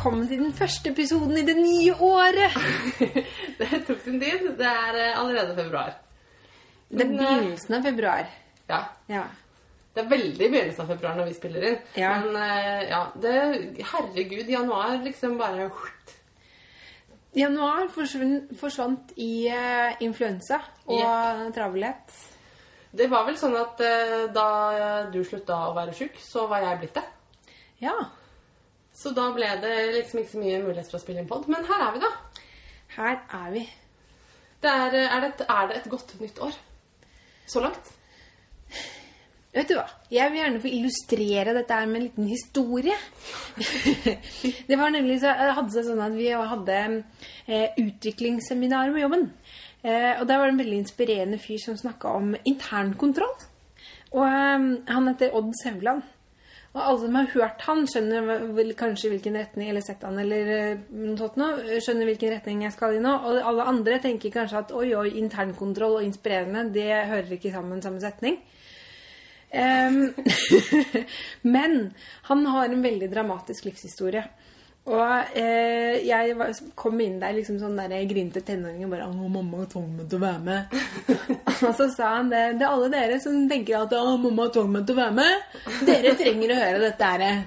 velkommen til den første episoden i det nye året. det tok sin tid. Det er eh, allerede februar. Det er eh, begynnelsen av februar. Ja. Ja. Det er veldig begynnelsen av februar når vi spiller inn. Ja. Men eh, ja, det Herregud, januar liksom bare Januar forsvant, forsvant i uh, influensa og travelhet. Det var vel sånn at uh, da du slutta å være sjuk, så var jeg blitt det. Ja. Så da ble det liksom ikke så mye mulighet for å spille inn pod. Men her er vi, da. Her er vi. Det er, er, det et, er det et godt nytt år? Så langt? Vet du hva? Jeg vil gjerne få illustrere dette her med en liten historie. det var nemlig så, hadde seg sånn at vi hadde eh, utviklingsseminar med jobben. Eh, og der var det en veldig inspirerende fyr som snakka om internkontroll. Og eh, han heter Odd Sevland. Og alle som har hørt han, skjønner vel kanskje hvilken retning eller sett han eller eh, noe skjønner hvilken retning jeg skal i nå. Og alle andre tenker kanskje at oi, oi, internkontroll og inspirerende, det hører ikke sammen samme setning. Um, men han har en veldig dramatisk livshistorie. Og eh, jeg var, kom inn der liksom sånn der jeg grinte tenåring og bare 'Å, mamma tvang meg til å være med'. og så sa han det. Det er alle dere som tenker at 'Å, mamma tvang meg til å være med'. Dere trenger å høre dette her.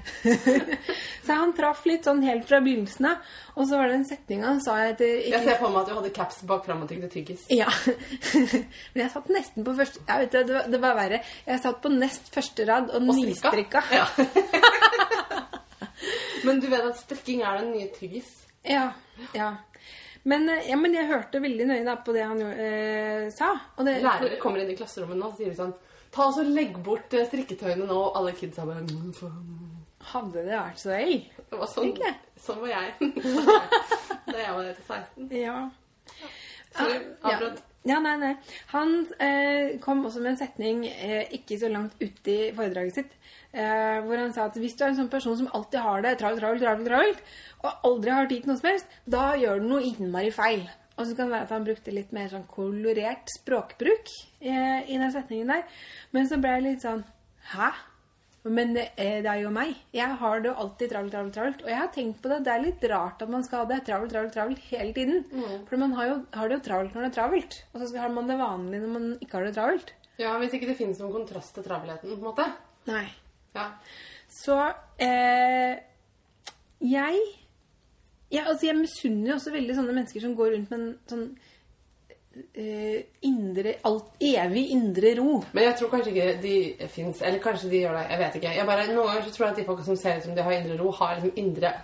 så han traff litt sånn helt fra begynnelsen av. Og så var det en setning han sa etter Jeg ser for meg at du hadde caps bak fram og tygde tyggis. ja. Men jeg satt nesten på første Jeg vet det, det var, det var verre. Jeg satt på nest første rad og, Og nystrikka. Ja. Men du vet at strikking er den nye tyggis? Ja. ja. Men, eh, ja, men jeg hørte veldig nøye da på det han eh, sa. Og det, Lærere kommer inn i klasserommet nå og sier sånn Ta og så Legg bort eh, strikketøyene nå. Og alle kidsa bare «Mm. Hadde det vært så vel? Det var sånn, Egentlig. sånn var jeg da jeg var 16. Ja. Sorry, Ah, ja. avbrutt. Ja, nei, nei. Han eh, kom også med en setning eh, ikke så langt ute i foredraget sitt, eh, hvor han sa at hvis du er en sånn person som alltid har det travelt, travelt, travelt, travelt, og aldri har tid til noe som helst, da gjør du noe innmari feil. Og så kan det være at han brukte litt mer sånn kolorert språkbruk eh, i den setningen der. Men så ble jeg litt sånn Hæ? Men det er, det er jo meg. Jeg har det jo alltid travelt, travelt, travelt. Og jeg har tenkt på det. Det er litt rart at man skal ha det travelt, travelt, travelt hele tiden. For man har, jo, har det jo travelt når det er travelt. Og så har man det vanlig når man ikke har det travelt. Ja, Hvis ikke det finnes noen kontrast til travelheten, på en måte. Nei. Ja. Så eh, jeg jeg, altså jeg misunner jo også veldig sånne mennesker som går rundt med en sånn eh, indre, alt, evig indre ro. Men jeg tror kanskje ikke de fins. Eller kanskje de gjør det. Jeg vet ikke. Jeg bare, Noen ganger så tror jeg at de folka som ser ut som de har indre ro, har liksom indre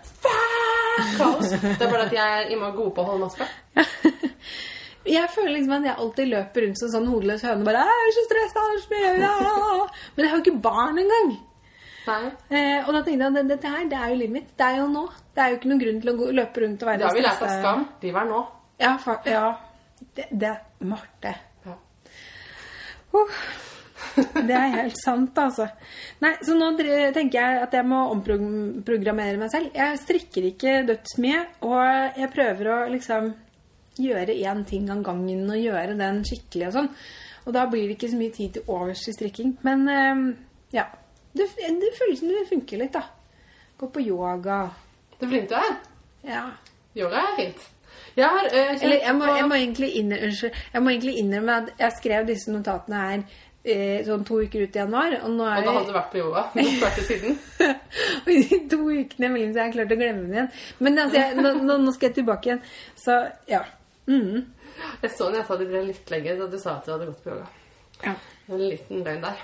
kaos. Det er bare at jeg er innmari gode på å holde maska. Jeg føler liksom at jeg alltid løper rundt som sånn hodeløs høne. Bare, «Jeg er så stressa, jeg er så å. Men jeg har jo ikke barn engang. Eh, og da tenkte jeg at dette her, det er jo livet mitt. Det er jo nå. Det er jo ikke noen grunn til å gå, løpe rundt og være Det har vi lært av. Skam. Livet er nå. Ja, fa ja. Det, det Marte. Ja. Uh, det er helt sant, altså. Nei, så nå tenker jeg at jeg må omprogrammere meg selv. Jeg strikker ikke dødsmye, og jeg prøver å liksom gjøre én ting av gangen og gjøre den skikkelig og sånn. Og da blir det ikke så mye tid til overs til strikking. Men eh, ja. Det, det føles som det funker litt, da. Gå på yoga. Så flink du er. Ja. Yoga er fint. Jeg har eh, kjent Eller jeg må, jeg, må innrømme, unnskyld, jeg må egentlig innrømme at jeg skrev disse notatene her eh, sånn to uker ut i januar, og nå Og er da hadde du vært på yoga. Vært siden. Og i de to ukene imellom så har jeg klart å glemme den igjen. Men altså, jeg, nå, nå, skal jeg tilbake igjen. Så ja. Mm. Jeg så når jeg sa det ble litt lenge, da du sa at du hadde gått på yoga. ja. En liten løgn der.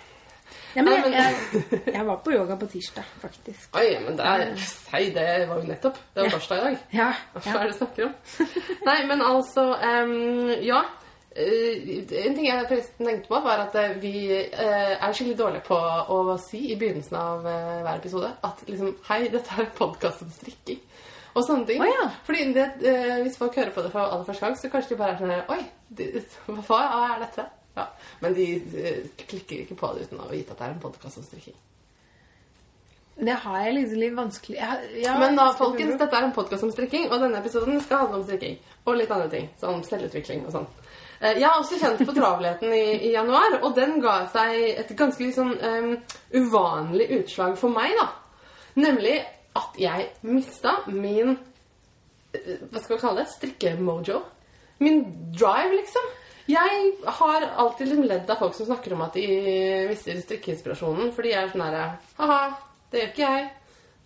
Ja men jeg, jeg, jeg var på yoga på tirsdag, faktisk. Oi, men det er Hei, det var jo nettopp. Det var torsdag i dag. Ja. Hva er det du snakker om? Nei, men altså um, Ja. Eh, en ting jeg forresten tenkte på, var at eh, vi eh, er skikkelig dårlige på å si i begynnelsen av hver episode at liksom Hei, dette er en podkast om strikking. Og sånne ting. Oh, ja. Fordi det, Hvis folk hører på det for aller første gang, så kanskje de bare er sånn Oi, hva er dette? Ja. Men de eh, klikker ikke på det uten å vite at det er en podkast om strikking. Det har jeg liksom litt vanskelig jeg, har- ja, Men da, folkens, dette er en podkast om strikking, og denne episoden skal handle om strikking. Og litt andre ting, Sånn selvutvikling og sånn. Eh, Jeg har også kjent på travelheten i, i januar, og den ga seg et ganske sånn um, uvanlig utslag for meg, da. Nemlig at jeg mista min eh, Hva skal vi kalle det? Strikkemojo. Min drive, liksom. Jeg har alltid liksom ledd av folk som snakker om at de mister strikkeinspirasjonen. Fordi jeg er sånn herre Ha-ha, det gjør ikke jeg.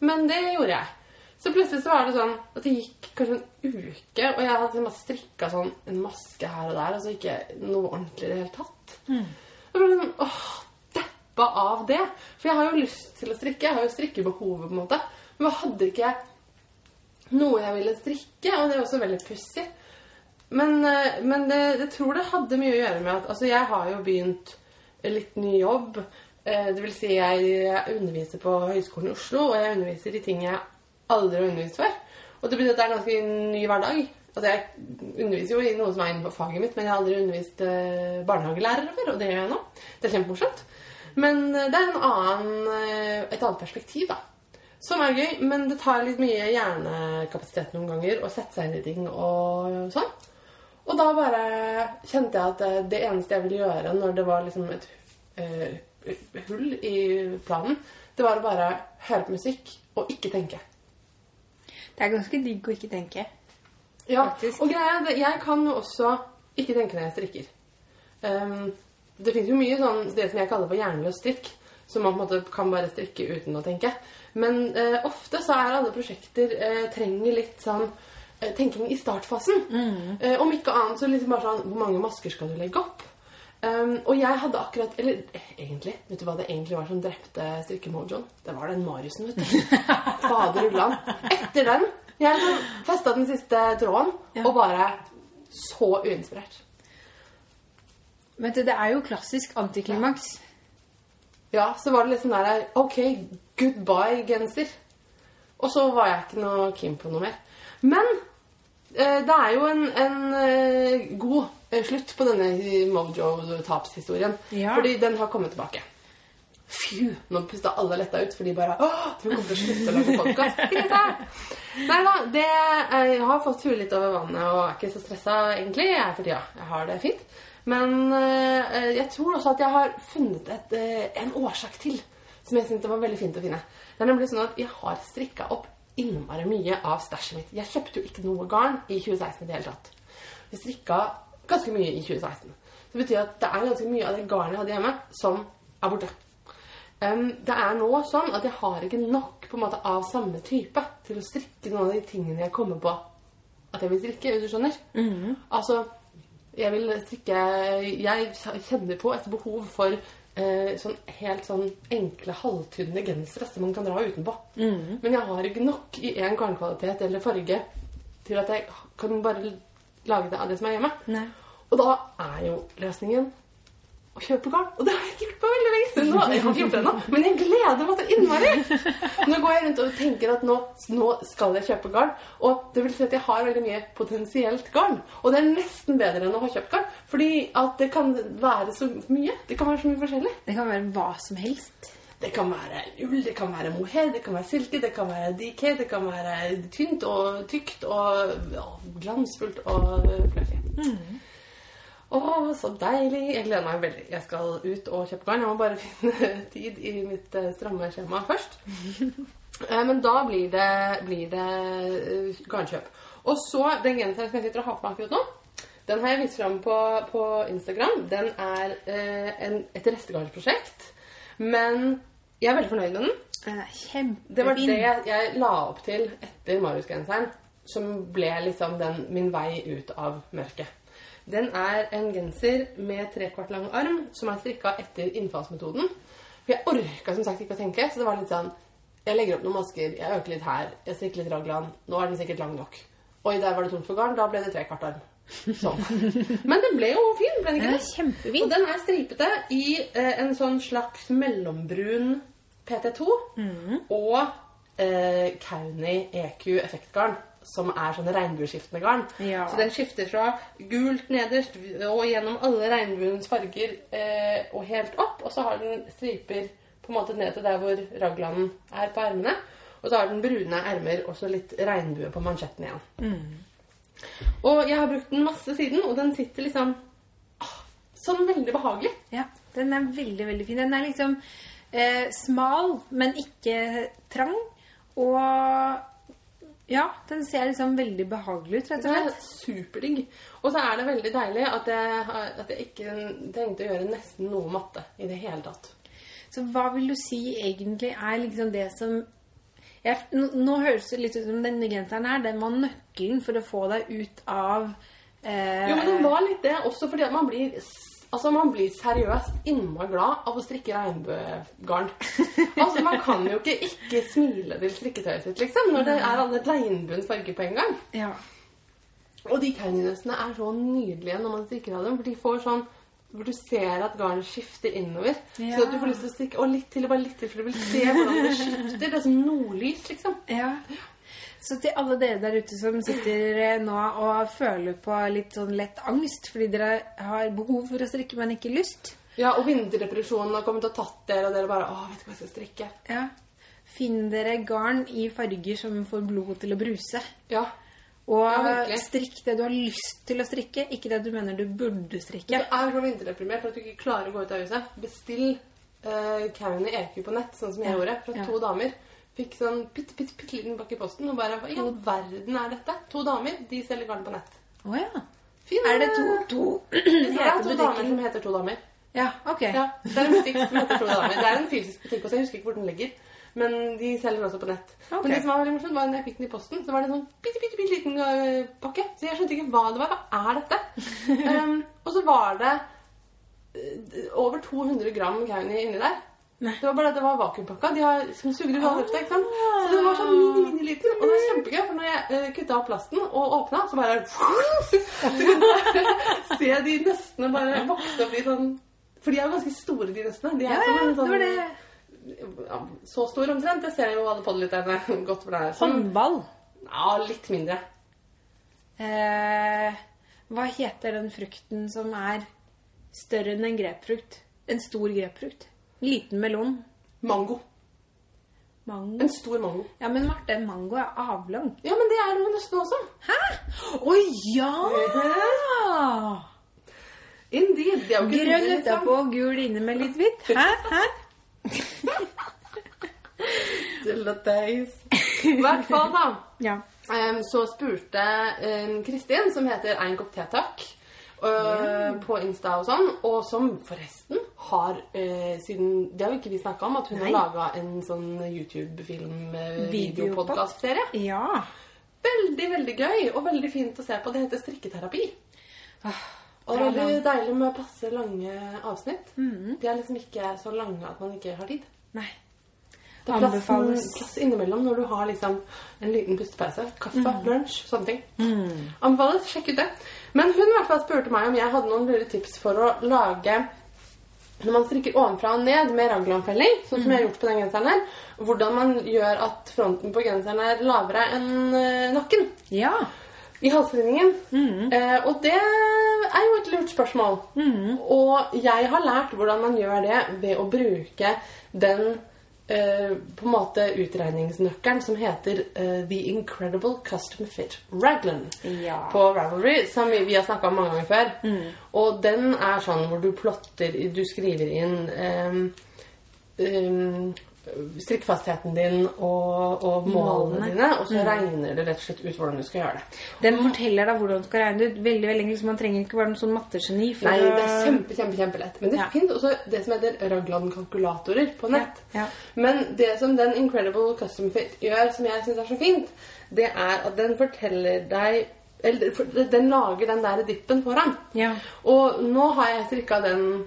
Men det gjorde jeg. Så plutselig så var det sånn at det gikk kanskje en uke, og jeg hadde liksom strikka sånn en maske her og der, altså ikke noe ordentlig i det hele tatt. Jeg ble sånn åh, deppa av det. For jeg har jo lyst til å strikke. Jeg har jo strikkebehovet, på en måte. Men hadde ikke jeg noe jeg ville strikke? Og det er også veldig pussig. Men, eh, men det, jeg tror det hadde mye å gjøre med at Altså, jeg har jo begynt litt ny jobb. Eh, Det vil si, jeg underviser på Høgskolen i Oslo, og jeg underviser i ting jeg aldri har undervist før. Og det betyr at det er en ganske ny hverdag. Altså, jeg underviser jo i noe som er innenfor faget mitt, men jeg har aldri undervist eh, barnehagelærere før, og det gjør jeg nå. Det er kjempemorsomt. Men det er en annen, et annet perspektiv, da. Som er gøy, men det tar litt mye hjernekapasitet noen ganger å sette seg inn i ting og sånn. Og da bare kjente jeg at eh, det eneste jeg ville gjøre når det var liksom et uh, hull i planen, det var å bare høre på musikk og ikke tenke. Det er ganske digg å ikke tenke. Ja, Faktisk. og greia er jeg kan jo også ikke tenke når jeg strikker. Um, det finnes jo mye sånn, det som jeg kaller for hjerneløs strikk, som man på en måte kan bare strikke uten å tenke. Men uh, ofte så er alle prosjekter uh, trenger litt sånn tenking i startfasen. Mm. om ikke annet så liksom bare sånn, hvor mange masker skal du legge opp? Um, og jeg hadde akkurat, eller eh, egentlig, vet du hva det egentlig var som drepte strikkemojoen? Det var den Mariusen, vet du. Fader ulland. Etter den, jeg liksom festa den siste tråden, Ja. og bare så uinspirert. Vet du, det er jo klassisk antiklimaks. Ja, så var det litt sånn der, ok, goodbye genser. Og så var jeg ikke noe keen på noe mer. Men eh, det er jo en, en eh, god eh, slutt på denne Mojo-tapshistorien. Ja. Fordi den har kommet tilbake. Fy, nå pusta alle letta ut, for de bare Åh, tror vi kommer til å slutte å lage podkast. Nei da, det eh, Jeg har fått huet litt over vannet og er ikke så stressa egentlig. Jeg for tida. Jeg har det fint. Men eh, jeg tror også at jeg har funnet et, eh, en årsak til som jeg syntes var veldig fint å finne. Det er nemlig sånn at jeg har strikka opp innmari mye av stæsjet mitt. Jeg kjøpte jo ikke noe garn i 2016 i det hele tatt. Vi strikka ganske mye i 2016. Det betyr at det er ganske mye av det garnet jeg hadde hjemme, som er borte. Um, det er nå sånn at jeg har ikke nok på en måte av samme type til å strikke noen av de tingene jeg kommer på at jeg vil strikke, hvis du skjønner. Altså, jeg vil strikke Jeg kjenner på et behov for eh, sånn helt sånn enkle, halvtynne gensere som man kan dra utenpå. Men jeg har ikke nok i én garnkvalitet eller farge til at jeg kan bare lage det av det som er hjemme. Nei. Og da er jo løsningen å kjøpe garn. Og det har jeg ikke gjort på veldig lenge siden. nå. Jeg har ikke gjort det ennå, men jeg gleder meg så innmari. Nå går jeg rundt og tenker at nå, nå skal jeg kjøpe garn. Og det vil si at jeg har veldig mye potensielt garn. Og det er nesten bedre enn å ha kjøpt garn. Fordi at det kan være så mye. Det kan være så mye forskjellig. Det kan være hva som helst. Det kan være ull, det kan være mohair, det kan være silke, det kan være DK, det kan være tynt og tykt og ja, glansfullt og fluffy. Å, så deilig! Jeg gleder meg veldig. Jeg skal ut og kjøpe garn. Jeg må bare finne tid i mitt eh, stramme skjema først. Eh, Men da blir det, blir det eh, garnkjøp. Og så den genseren som jeg sitter og har på meg akkurat nå, den har jeg vist fram på, på Instagram. Den er eh, en, et restegarnsprosjekt. Men jeg er veldig fornøyd med den. Kjempefin. Det var det jeg, jeg la opp til etter Marius-genseren, som ble liksom den, min vei ut av mørket. Den er en genser med trekvart lang arm, som er strikka etter innfallsmetoden. For jeg orka som sagt ikke å tenke, så det var litt sånn Jeg legger opp noen masker, jeg øker litt her, jeg strikker litt raglan. Nå er den sikkert lang nok. Oi, der var det tomt for garn. Da ble det trekvart arm. Sånn. Men den ble jo fin, ble den ikke det? kjempefin. Og den er stripete i eh, en sånn slags mellombrun PT2 og eh, Kauni EQ effektgarn, som er sånn regnbueskiftende garn. Ja. Så den skifter fra gult nederst og gjennom alle regnbuens farger eh, og helt opp. Og så har den striper på en måte ned til der hvor raglanden er på ermene. Og så har den brune ermer og så litt regnbue på mansjetten igjen. Og jeg har brukt den masse siden, og den sitter liksom ah, sånn veldig behagelig. Ja, den er veldig, veldig fin. Den er liksom eh, smal, men ikke trang. Og ja, den ser liksom veldig behagelig ut, rett og Det slett. superdigg. Og så er det veldig deilig at jeg, at jeg ikke trengte å gjøre nesten noe matte i det hele tatt. Så hva vil du si egentlig er liksom det som jeg, nå, nå høres det litt ut som denne genseren her, den var nøkkelen for å få deg ut av eh, Jo, men det var litt det også fordi at man blir Altså, man blir seriøst innmari glad av å strikke regnbuegarn. Altså, man kan jo ikke ikke smile til strikketøyet sitt, liksom, når det er alle regnbuens farger på en gang. Ja. Og de kauninøstene er så nydelige når man strikker av dem, for de får sånn hvor du ser at garnet skifter innover. Ja. Så at du får lyst til å strikke Og litt til, og bare litt til, for du vil se hvordan det skifter. Det er som nordlys, liksom. Ja. Så til alle dere der ute som sitter eh, nå og føler på litt sånn lett angst fordi dere har behov for å strikke, men ikke lyst, Ja, og vinterdepresjonen har kommet og tatt dere, og dere bare Å, vet du hva jeg skal strikke? ja. finn dere garn i farger som får blodet til å bruse. Ja. Og Ja, strikk det du har lyst til å strikke, ikke det du mener du burde strikke. du er så vinterdeprimert at du ikke klarer å gå ut av huset, bestill uh, Kauni EQ på nett, sånn som jeg Ja, gjorde, fra ja. to damer. Fikk sånn bitte, bitte, bitte liten pakke i posten, og bare Hva i all verden er dette? To damer, de selger garn på nett. Å ja. Fin, Er det eh, to, to det er to damer som heter To damer. Ja, ok. Ja, det er en butikk som heter To damer. Det er en fysisk butikk også, jeg husker ikke hvor den ligger. Men de selger også på nett. Okay. Men det som var veldig morsomt, var når jeg fikk den i posten, så var det en sånn bitte, bitte, bitte liten øh, pakke. Så jeg skjønte ikke hva det var. Hva er dette? um, og så var det øh, over 200 gram kauni inni der. Nei. Det var bare at det var vakuumpakka. De har som suger ut all lufta. ikke sant? Så det var sånn mini, mini liter. Og det var kjempegøy, for når jeg uh, kutta opp plasten og åpna, så bare Så kunne jeg se de nøstene bare vokse opp i sånn For de er jo ganske store, de nøstene. De er Ja, sånn, det sånn, det. ja, så stor omtrent. Det ser jo alle podlytterne godt for det her. Som, Håndball. ja, litt mindre. Eh, hva heter den frukten som er større enn en grepfrukt? En stor grepfrukt. Liten melon. Mango. Mango. En stor mango. Ja, men Marte, mango er avlang. Ja, men det er det med nøstene også. Hæ? Å ja! Indeed. Det er jo ikke Grønn liksom. utapå og gul inne med litt hvitt. Hæ? Hæ? Dillateis. I hvert fall, da. Ja. Um, så spurte em, Kristin, som heter Ein kopp te, takk, øh, på Insta og sånn, og som forresten har øh, siden Det har jo ikke vi snakka om, at hun Nei. har laga en sånn YouTube-film, øh, Videopod. videopodkast-serie. Ja. Veldig, veldig gøy og veldig fint å se på. Det heter strikketerapi. Ah, Og er veldig deilig med passe lange avsnitt. Mm. De er liksom ikke så lange at man ikke har tid. Nei. Det er plass, plass innimellom når du har liksom en liten pustepause. Kaffe, Mm. lunsj, sånne ting. Anbefales. Sjekk ut det. Men hun i hvert fall spurte meg om jeg hadde noen lure tips for å lage når man strikker ovenfra og ned med raglanfelling, sånn som jeg har gjort på den genseren her, hvordan man gjør at fronten på genseren er lavere enn eh, nakken Ja. i halslinningen. Mm. Eh, og det er jo et lurt spørsmål. Og jeg har lært hvordan man gjør det ved å bruke den eh, på en måte utregningsnøkkelen som heter eh, The Incredible Custom Fit Raglan Ja. på Ravelry, som vi, har snakka om mange ganger før. Og den er sånn hvor du plotter Du skriver inn um, strikkfastheten din og, og målene Målene. dine, og så regner det rett og slett ut hvordan du skal gjøre det. Den forteller deg hvordan du skal regne det ut. Veldig, veldig enkelt, så Man trenger ikke være noen sånn mattegeni. for Nei, det er kjempe, kjempe, kjempelett. Men det Ja. finnes også det som heter Ragland-kalkulatorer på nett. Ja, ja. Men det som den Incredible Custom Fit gjør, som jeg syns er så fint, det er at den forteller deg Eller den lager den der dippen foran. Ja. Og nå har jeg strikka den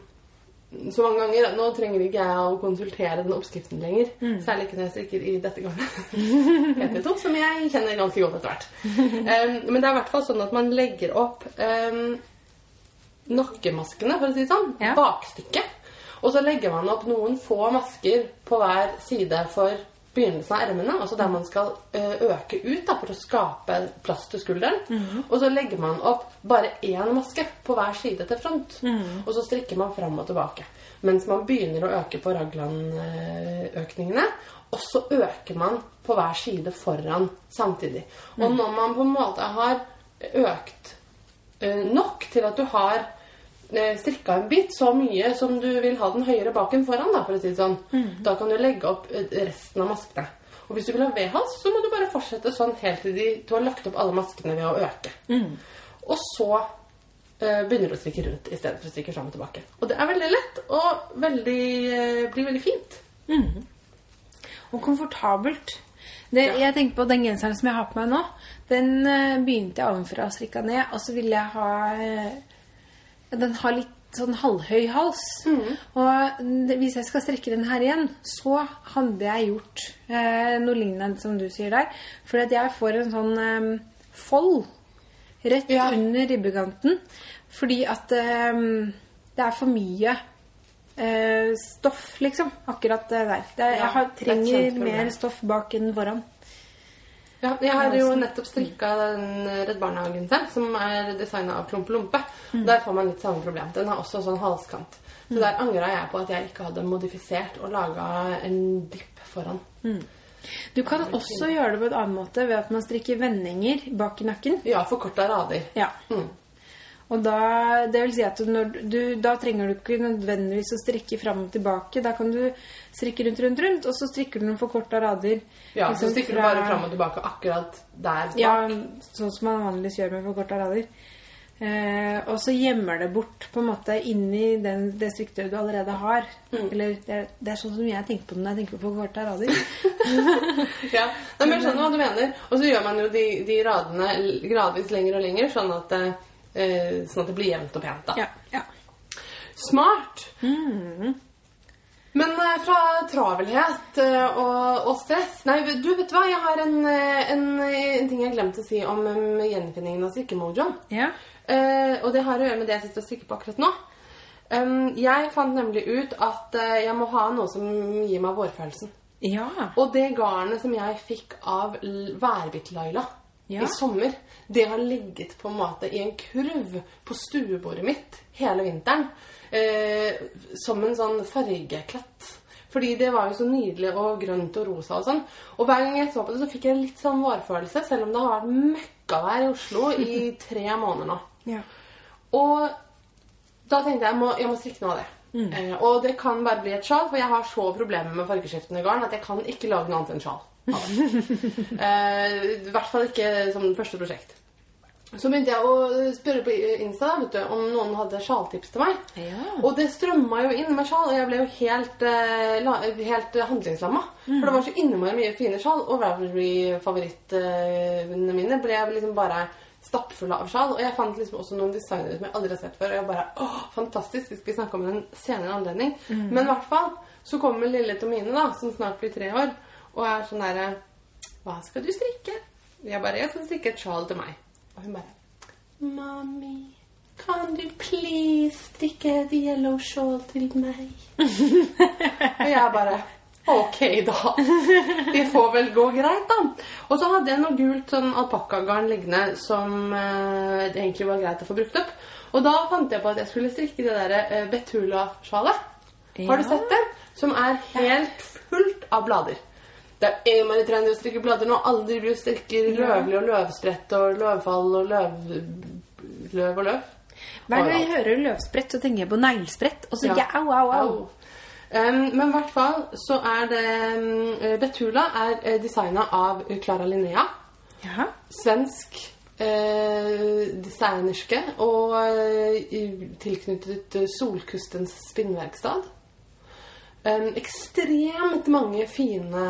så mange ganger at nå trenger ikke jeg å konsultere den oppskriften lenger. Særlig ikke når jeg strikker i dette garnet. PT2, som jeg kjenner ganske godt etter hvert. Um, men det er i hvert fall sånn at man legger opp um, nakkemaskene, for å si det sånn, Ja. bakstykket. Og så legger man opp noen få masker på hver side for begynnelsen av ermene, altså der man skal eh, øke ut da, for å skape plass til skulderen. Og så legger man opp bare én maske på hver side til front. Og så strikker man fram og tilbake. Mens man begynner å øke på raglan-økningene. Og så øker man på hver side foran samtidig. Og når man på en måte har økt eh, nok til at du har eh, strikka en bit så mye som du vil ha den høyere baken foran, da, for å si det sånn, da kan du legge opp eh, resten av maskene. Og hvis du vil ha V-hals, så må du bare fortsette sånn helt til de, du har lagt opp alle maskene ved å øke. Og så eh, begynner du å strikke rundt i stedet for å strikke fram og tilbake. Og det er veldig lett og veldig, eh, blir veldig fint. Og komfortabelt. Det, Jeg tenker på den genseren som jeg har på meg nå. Den eh, begynte jeg ovenfra å strikke ned, og så ville jeg ha eh, Den har litt sånn halvhøy hals. Og hvis jeg skal strekke den her igjen, så hadde jeg gjort eh, noe lignende som du sier der. For at jeg får en sånn eh, fold rett Ja. under ribbekanten. Fordi at eh, det er for mye eh, stoff, liksom. Akkurat der. Det, Ja, jeg har, er trenger mer stoff bak enn foran. Ja, jeg har jo nettopp strikka den Redd Barna-genseren, som er designa av Klump Lompe. Der får man litt samme problem. Den har også sånn halskant. Så der angra jeg på at jeg ikke hadde modifisert og laga en dipp foran. Du kan også gjøre det på en annen måte ved at man strikker vendinger bak i nakken. Ja, forkorta rader. Ja. Mm. Og da, det vil si at du, da trenger du ikke nødvendigvis å strikke fram og tilbake. Da kan du strikke rundt, rundt, rundt, og så strikker du noen forkorta rader. Ja, så strikker fra, du bare fram og tilbake akkurat der bak. Ja, sånn som man vanligvis gjør med forkorta rader. Eh, og så gjemmer det bort på en måte inni den, det strikketøyet du allerede har. Mm. Eller det er, det er sånn som jeg tenker på det når jeg tenker på forkorta rader. Ja, Nei, men jeg skjønner hva du mener. Og så gjør man jo de, de radene gradvis lenger og lenger, sånn at, det, eh, sånn at det blir jevnt og pent. da. ja, ja. Smart! Men eh, fra travelhet eh, og, og stress Nei, du vet hva? Jeg har en, eh, en, en ting jeg glemte å si om um, gjenfinningen av strikkemojoen. ja. Eh, og det har å gjøre med det jeg sitter og strikker på akkurat nå. Um, jeg fant nemlig ut at uh, jeg må ha noe som gir meg vårfølelsen. Ja. Og det garnet som jeg fikk av Værbitt-Laila Ja. i sommer, det har ligget på en måte i en kurv på stuebordet mitt hele vinteren. Eh, som en sånn fargeklatt. Fordi det var jo så nydelig og grønt og rosa og sånn. Og hver gang jeg så på det, så fikk jeg litt sånn vårfølelse, selv om det har vært møkkavær i Oslo i tre måneder nå. ja. Og da tenkte jeg jeg må, jeg må strikke noe av det. Eh, og det kan bare bli et sjal, for jeg har så problemer med fargeskiftende garn at jeg kan ikke lage noe annet enn sjal. eh, I hvert fall ikke som første prosjekt. Så begynte jeg å spørre på Insta vet du, om noen hadde sjaltips til meg. Ja. Og det strømma jo inn med sjal, og jeg ble jo helt, eh, helt handlingslamma. For det var så innmari mye fine sjal, og Ravelry-favorittene mine ble liksom bare stappfulle av sjal. Og jeg fant liksom også noen designere som jeg aldri har sett før. Og jeg bare åh, fantastisk! Vi skal snakke om en senere anledning. Men i hvert fall så kommer lille Tomine, da, som snart blir tre år, og er sånn derre Hva skal du strikke? Jeg bare Jeg skal strikke et sjal til meg. Og hun bare Mami, kan du please strikke the yellow shawl til meg? og jeg bare Ok, da. Det får vel gå greit, da. Og så hadde jeg noe gult sånn alpakkagarn liggende som eh, det egentlig var greit å få brukt opp. Og da fant jeg på at jeg skulle strikke det der eh, Betula-sjalet. Har du sett det? Som er helt fullt av blader. Det er innmari trendy å strikke blader nå. Alle driver og strikker løvlig og løvsprett og løvfall og løv... Løv og løv. Hver gang jeg hører løvsprett, så tenker jeg på neglesprett. Og så tenker Ja. jeg au, au, au. Um, men i hvert fall så er det Betula er uh, designa av Clara Linnea. Ja. Svensk eh, designerske og eh, tilknyttet eh, Solkustens spinnverkstad. Um, ekstremt mange fine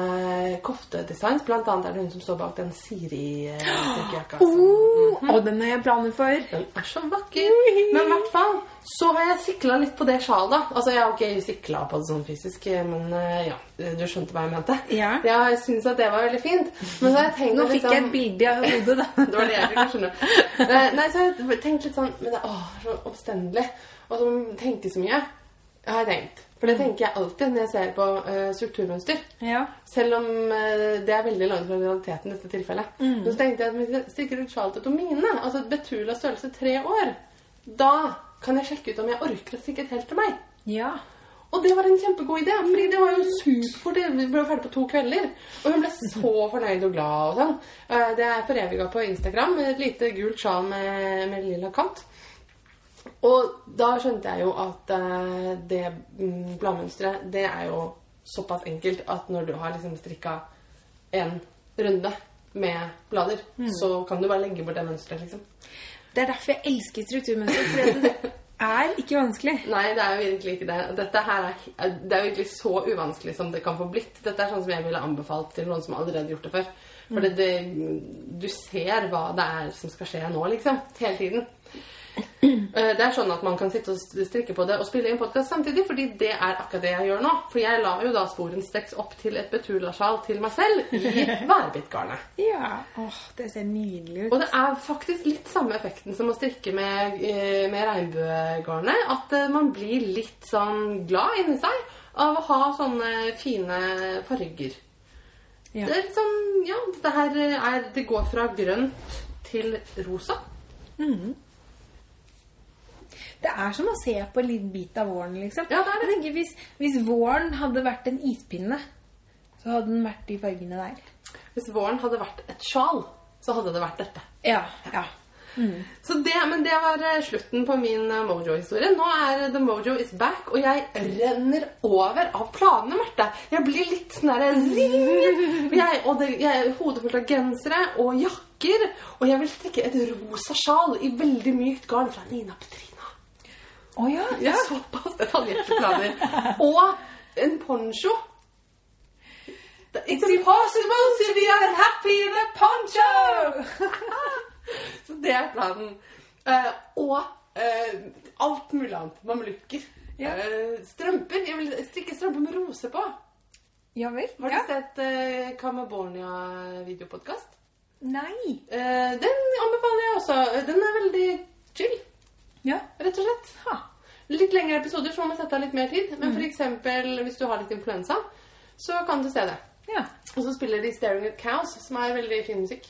koftedesigns. Blant annet er det hun som står bak den Siri-strikkejakka. Oh, Og den har jeg planer for. Den er så vakker. Men i hvert fall så har jeg sikla litt på det sjalet. Altså, Jeg har ikke sikla på det sånn fysisk, men eh, ja, du skjønte hva jeg mente. Ja. Jeg syns at det var veldig fint. Men så har jeg tenkt Nå fikk jeg et bilde i hodet, da. det var det jeg fikk, skjønne. Eh, Nei, så har jeg tenkt litt sånn Men det er så omstendelig. Og så tenke så mye. Jeg har tenkt. For det tenker jeg alltid når jeg ser på uh, strukturmønster. Ja. Selv om uh, det er veldig langt fra realiteten i dette tilfellet. Men så tenkte jeg at hvis jeg stikker ut sjal til Tomine, altså et Betula størrelse tre år, da kan jeg sjekke ut om jeg orker å stikke et helt til meg. Ja. Og det var en kjempegod idé, fordi det var jo superfort. Vi ble ferdig på to kvelder. Og hun ble så fornøyd og glad og sånn. Eh, Det er foreviga på Instagram et lite gult sjal med, med lilla kant. Og da skjønte jeg jo at eh, det mm, bladmønsteret, det er jo såpass enkelt at når du har liksom strikka en runde med blader, Mm. så kan du bare legge bort det mønsteret, liksom. Det er derfor jeg elsker strukturmønster. For det er ikke vanskelig. Nei, det er jo virkelig ikke det. Dette her er, det er virkelig så uvanskelig som det kan få blitt. Dette er sånn som jeg ville anbefalt til noen som allerede har gjort det før. For det, det, du ser hva det er som skal skje nå, liksom. Hele tiden. Eh, Det er sånn at man kan sitte og strikke på det og spille inn podkast samtidig, fordi det er akkurat det jeg gjør nå. For jeg la jo da sporenstreks opp til et Betula-sjal til meg selv i værbitgarnet. Ja. Åh, det ser nydelig ut. Og det er faktisk litt samme effekten som å strikke med, eh, med regnbuegarnet. At eh, man blir litt sånn glad inni seg av å ha sånne fine farger. Ja. Det er litt sånn Ja, dette her er Det går fra grønt til rosa. Det er som å se på en liten bit av våren, liksom. Ja, det det. Tenker, hvis, hvis våren hadde vært en ispinne, så hadde den vært de fargene der. Hvis våren hadde vært et sjal, så hadde det vært dette. Ja, ja. Så det, Men det var eh, slutten på min eh, Mojo-historie. Nå er The Mojo is back, og jeg renner over av planene, Marte. Jeg blir litt sånn derre jeg, og det, jeg er hodet fullt av gensere og jakker. Og jeg vil strikke et rosa sjal i veldig mykt garn fra Nina Petrina. Å ja. ja. har såpass detaljerte planer. Og en poncho. It's impossible to be unhappy in a poncho! Så det er planen. Uh, og uh, alt mulig annet. Mamelukker. Ja. Uh, strømper. Jeg vil strikke strømper med rose på. Ja vel? Har du Ja. sett uh, Kamabornia-videopodkast? Nei. Den anbefaler jeg også. Den er veldig chill, Ja. rett og slett. Ha. Litt lengre episoder, så må man sette av litt mer tid. Men Mm. eksempel hvis du har litt influensa, så kan du se det. Ja. Og så spiller de Staring at Cows, som er veldig fin musikk.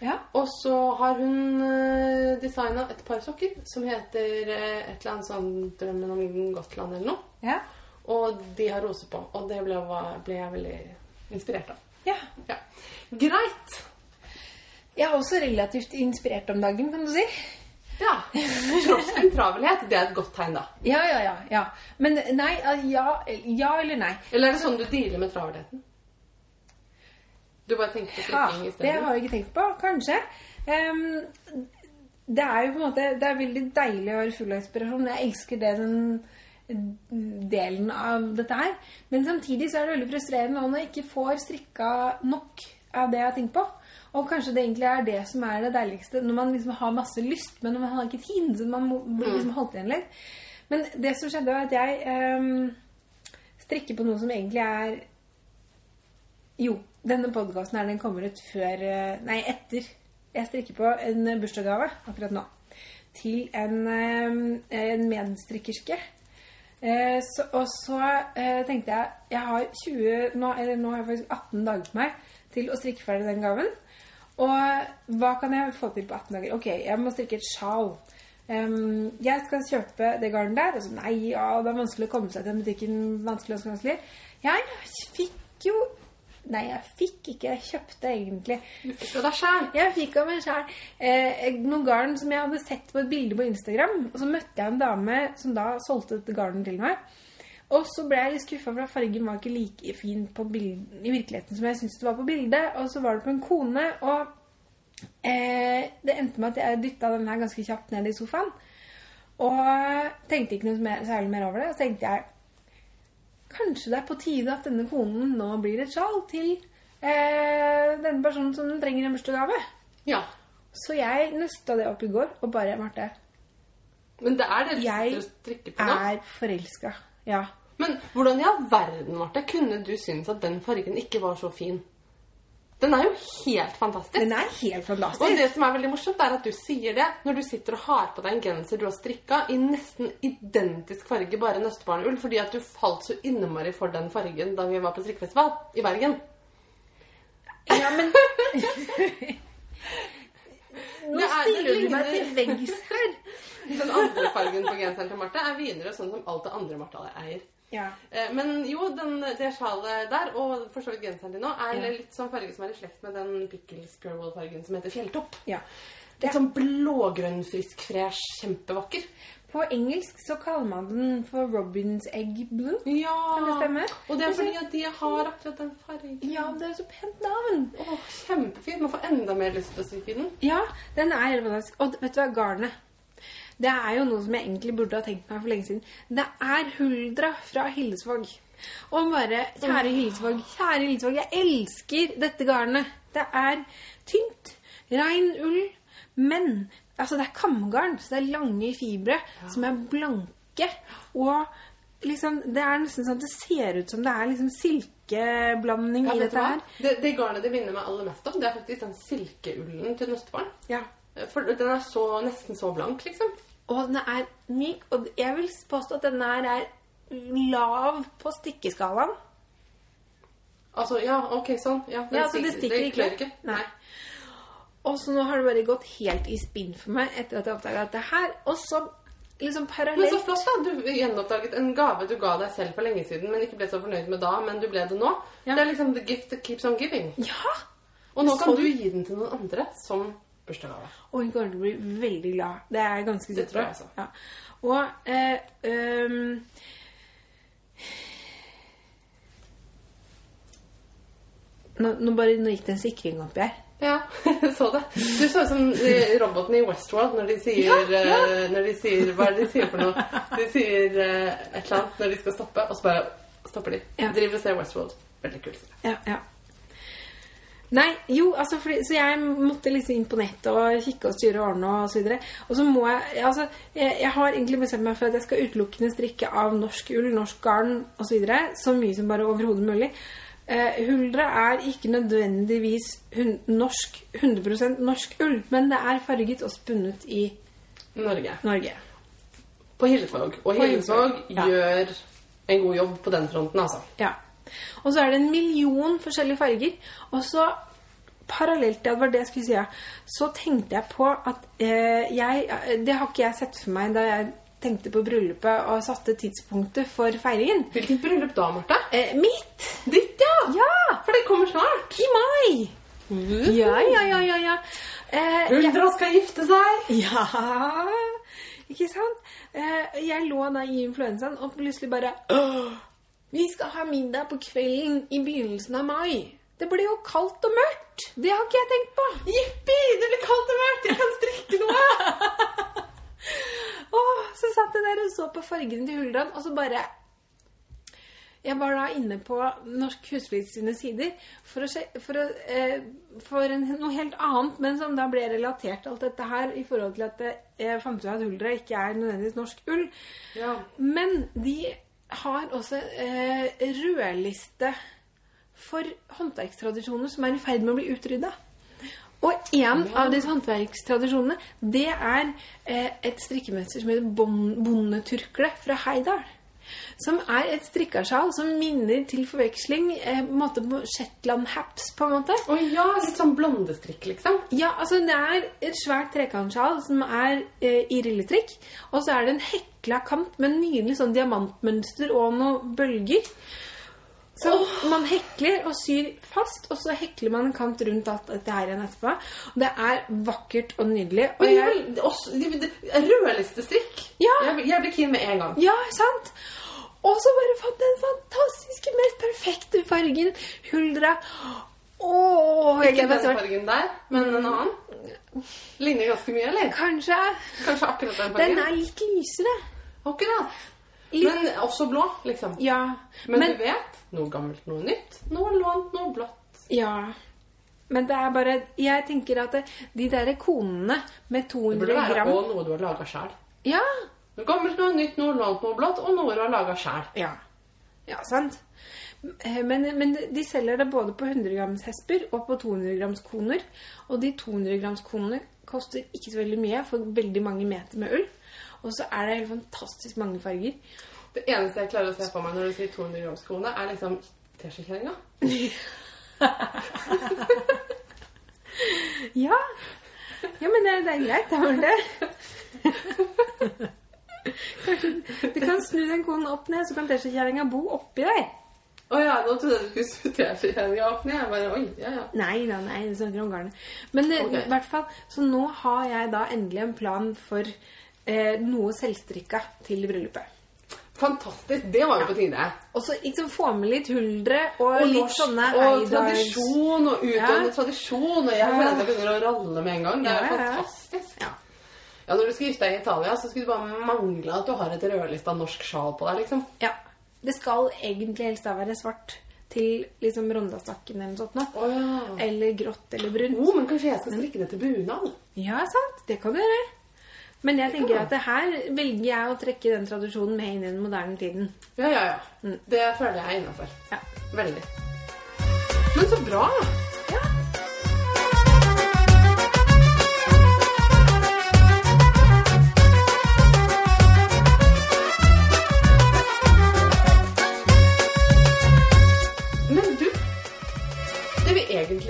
Ja. Og så har hun uh, designa et par sokker som heter eh, et eller annet sånn 'Drømmen om Gotland' eller noe. Ja. Og de har rose på. Og det ble, ble jeg veldig inspirert av. ja. Ja. Greit. Jeg er også relativt inspirert om dagen, kan du si. Ja. Tross en travelhet. Det er et godt tegn, da. Ja, ja, ja. ja. Men nei, ja, ja eller nei. Eller er det sånn du dealer med travelheten? Du bare tenker på Ja, isteden? det har jeg ikke tenkt på. Kanskje. Um, det er jo på en måte Det er veldig deilig å være full av inspirasjon. Jeg elsker det, den delen av dette her. Men samtidig så er det veldig frustrerende når jeg ikke får strikka nok av det jeg har tenkt på. Og kanskje det egentlig er det som er det deiligste. Når man liksom har masse lyst, men man har ikke tid. Så man blir liksom holdt igjen litt. Men det som skjedde, var at jeg ehm, strikker på noe som egentlig er jo, denne podkasten her den kommer ut før eh, Nei, etter. Jeg strikker på en bursdagsgave akkurat nå. Til en, eh, en medstrikkerske. Eh, så, og så eh, tenkte jeg Jeg har 20 nå, eller nå har jeg faktisk 18 dager på meg til å strikke ferdig den gaven. Og hva kan jeg få til på 18 dager? Ok, jeg må strikke et sjal. Um, jeg skal kjøpe det garnet der. Og så, nei, ja, det er vanskelig å komme seg til den butikken. Vanskelig, vanskelig, vanskelig. Jeg fikk jo Nei, jeg fikk ikke. Jeg kjøpte egentlig. Du fikk jo deg sjæl. Jeg fikk av meg sjæl eh, noen garn som jeg hadde sett på et bilde på Instagram. Og så møtte jeg en dame som da solgte dette garnet til meg. Og så ble jeg litt skuffa, for fargen var ikke like fin på bild, i virkeligheten som jeg syntes det var på bildet. Og så var det på en kone, og eh, det endte med at jeg dytta den her ganske kjapt ned i sofaen. Og tenkte ikke noe mer, særlig mer over det. Og så tenkte jeg kanskje det er på tide at denne konen nå blir et sjal til eh, denne personen som den trenger en bursdagsgave. Ja. Så jeg nøsta det opp i går og bare Marte, Men det er det Jeg du strikker på nå. er forelska. Ja. Men hvordan i all verden, Marte, kunne du synes at den fargen ikke var så fin? Den er jo helt fantastisk. Den er helt fantastisk. Og det som er veldig morsomt, er at du sier det når du sitter og har på deg en genser du har strikka i nesten identisk farge, bare nøstebarnull, fordi at du falt så innmari for den fargen da vi var på strikkefestival i Bergen. Ja, men Nå er- stiller du meg til veggs her. Den andre fargen på genseren til Martha er vinrød, sånn som alt det andre Martha eier. Ja. Eh, Men jo, den, det sjalet der, og for så vidt genseren din nå, er Ja. litt sånn farge som er i slekt med den Pickles Purewell-fargen som heter Fjelltopp. ja. Litt sånn blågrønn, frisk, fresh, kjempevakker. På engelsk så kaller man den for Robins egg blue. Ja. Kan det stemme? Og det er fordi at de har akkurat den fargen. Ja, det er så pent navn. Åh, kjempefint. Man får enda mer lyst til å strikke den. Ja, den er helt fantastisk. Og vet du hva, garnet? Det er jo noe som jeg egentlig burde ha tenkt meg for lenge siden. Det er Huldra fra Hillesvåg. Og bare, kjære Hillesvåg, kjære Hillesvåg, jeg elsker dette garnet. Det er tynt, rein ull, men altså det er kamgarn, så det er lange fibre som er blanke. Og liksom, det er nesten sånn at det ser ut som det er liksom silkeblanding Ja, i dette her. Det, det garnet det minner meg aller mest om, det er faktisk den silkeullen til nøstebarn. Ja. For den er så, nesten så blank, liksom. Og den er myk, og jeg vil påstå at den her er lav på stikkeskalaen. Altså, ja, ok, sånn. Ja, den Ja, altså det stikker- det ikke. ikke. Nei. Og så nå har det bare gått helt i spinn for meg etter at jeg oppdaga dette her. Og så liksom parallelt Men så flott, da. Du gjenoppdaget en gave du ga deg selv for lenge siden, men ikke ble så fornøyd med da, men du ble det nå. Ja. Det er liksom the gift that keeps on giving. Ja! Og nå kan så... du gi den til noen andre som bursdagsgave. Og hun kommer til å bli veldig glad. Det er jeg ganske sikker på. også. Ja. Og eh, um, nå, nå, bare, nå gikk det en sikring opp her. Ja, jeg så det. Du så ut som eh, roboten i Westworld når de sier, Ja, ja. eh, når de sier Hva er det de sier for noe? De sier eh, et eller annet når de skal stoppe, og så bare stopper de. Ja. Driver og ser Westworld. Veldig kult. Ja, ja. Nei, jo, altså, fordi, så jeg måtte liksom inn på nettet og kikke og styre ordne og så videre. Og så må jeg, altså, jeg, jeg har egentlig bestemt meg for at jeg skal utelukkende strikke av norsk ull, norsk garn og så videre, så mye som bare overhodet mulig. Eh, huldra er ikke nødvendigvis hun, norsk, 100% norsk ull, men det er farget og spunnet i Norge. Norge. På Hillesvåg. Og Hillesvåg, ja. gjør en god jobb på den fronten, altså. Ja. Og så er det en million forskjellige farger. Og så parallelt til at det var det jeg skulle si, så tenkte jeg på at eh, jeg Det har ikke jeg sett for meg da jeg tenkte på bryllupet og satte tidspunktet for feiringen. Hvilket bryllup da, Marte? Eh, mitt! Ditt, ja! Ja! For det kommer snart. I mai! Ja, ja, ja, ja. ja. Eh, Uldra skal gifte seg. Ja, ikke sant? Eh, jeg lå da i influensaen og plutselig bare «Åh, Vi skal ha middag på kvelden i begynnelsen av mai. Det blir jo kaldt og mørkt. Det har ikke jeg tenkt på. Jippi! Det blir kaldt og mørkt. Jeg kan strikke noe. oh, så satt jeg der og så på fargene til Huldran, og så bare Jeg var da inne på Norsk Husflid sine sider for, å for, å, eh, for en, noe helt annet, men som da ble relatert til alt dette her i forhold til at det- jeg fant ut at Huldra ikke er nødvendigvis norsk ull. Ja. Men de har også eh, rødliste for håndverkstradisjoner som er i ferd med å bli utrydda. Og en av disse håndverkstradisjonene, det er eh, et strikkemønster som heter bon- bondeturkle fra Heidal. Som er et strikkasjal som minner til forveksling eh, på en måte på Shetland haps, på en måte. Å ja, litt sånn blondestrikk, liksom. Ja, altså det er et svært trekantsjal som er eh, i rilletrikk. Og så er det en hekla kant med nydelig sånn diamantmønster og noen bølger. Så man hekler og syr fast, og så hekler man en kant rundt alt dette her igjen etterpå. Og det er vakkert og nydelig. Og jeg, rødlistestrikk. Ja. Jeg, jeg blir keen med en gang. ja, sant? Og så bare fått den fantastiske, mest perfekte fargen. Huldra. Åh, jeg Ikke den fargen der, men en annen. Ligner ganske mye, eller? Kanskje. Kanskje akkurat den fargen Den er litt lysere. Akkurat. Litt, Men også blå, liksom. ja. Men, men du vet, noe gammelt, noe nytt. Noe lånt, noe blått. Ja. Men det er bare Jeg tenker at det, de der konene med 200 gram Det burde være gram også noe du har laga sjæl. Ja. Gammelt, noe nytt, noe lånt, noe blått, og noe du har laga sjæl. Ja. Ja, sant. Eh, Men, men de selger det både på 100 grams hesper og på 200 grams koner. Og de 200 grams konene koster ikke så veldig mye for veldig mange meter med ull. Og så er det helt fantastisk mange farger. Det eneste jeg klarer å se for meg når du sier 200 grams kone, er liksom teskjekjerringa. Ja. Ja, men det, det er greit. Det var det. Du kan snu den konen opp ned, så kan teskjekjerringa bo oppi deg. Å ja, nå trodde jeg du skulle snu teskjekjerringa opp ned. Jeg bare, oi, ja, ja. Nei da, nei, det snakker om garnet. Men Ok. i hvert fall, så nå har jeg da endelig en plan for eh, noe selvstrikka til bryllupet. Fantastisk. Det var jo på tide. Og så liksom få med litt huldre og, Og litt sånne og tradisjon og utøvende Ja. tradisjon. Og jeg føler at jeg begynner å ralle med en gang. Det er ja. fantastisk. Ja. Ja, Når du skal gifte deg i Italia, så skulle du bare mangle at du har et rødlista norsk sjal på deg. liksom. Ja. Det skal egentlig helst da være svart til liksom Rondastakken eller noe sånt. nå. Oh, ja. Eller grått eller brunt. Oh, men kanskje jeg skal strikke det til bunad? Ja, sant. Det kan du gjøre. Men jeg tenker at det her velger jeg å trekke den tradisjonen med inn i den moderne tiden. Ja, ja, ja. Det føler jeg er innafor. Ja. Veldig. Men så bra!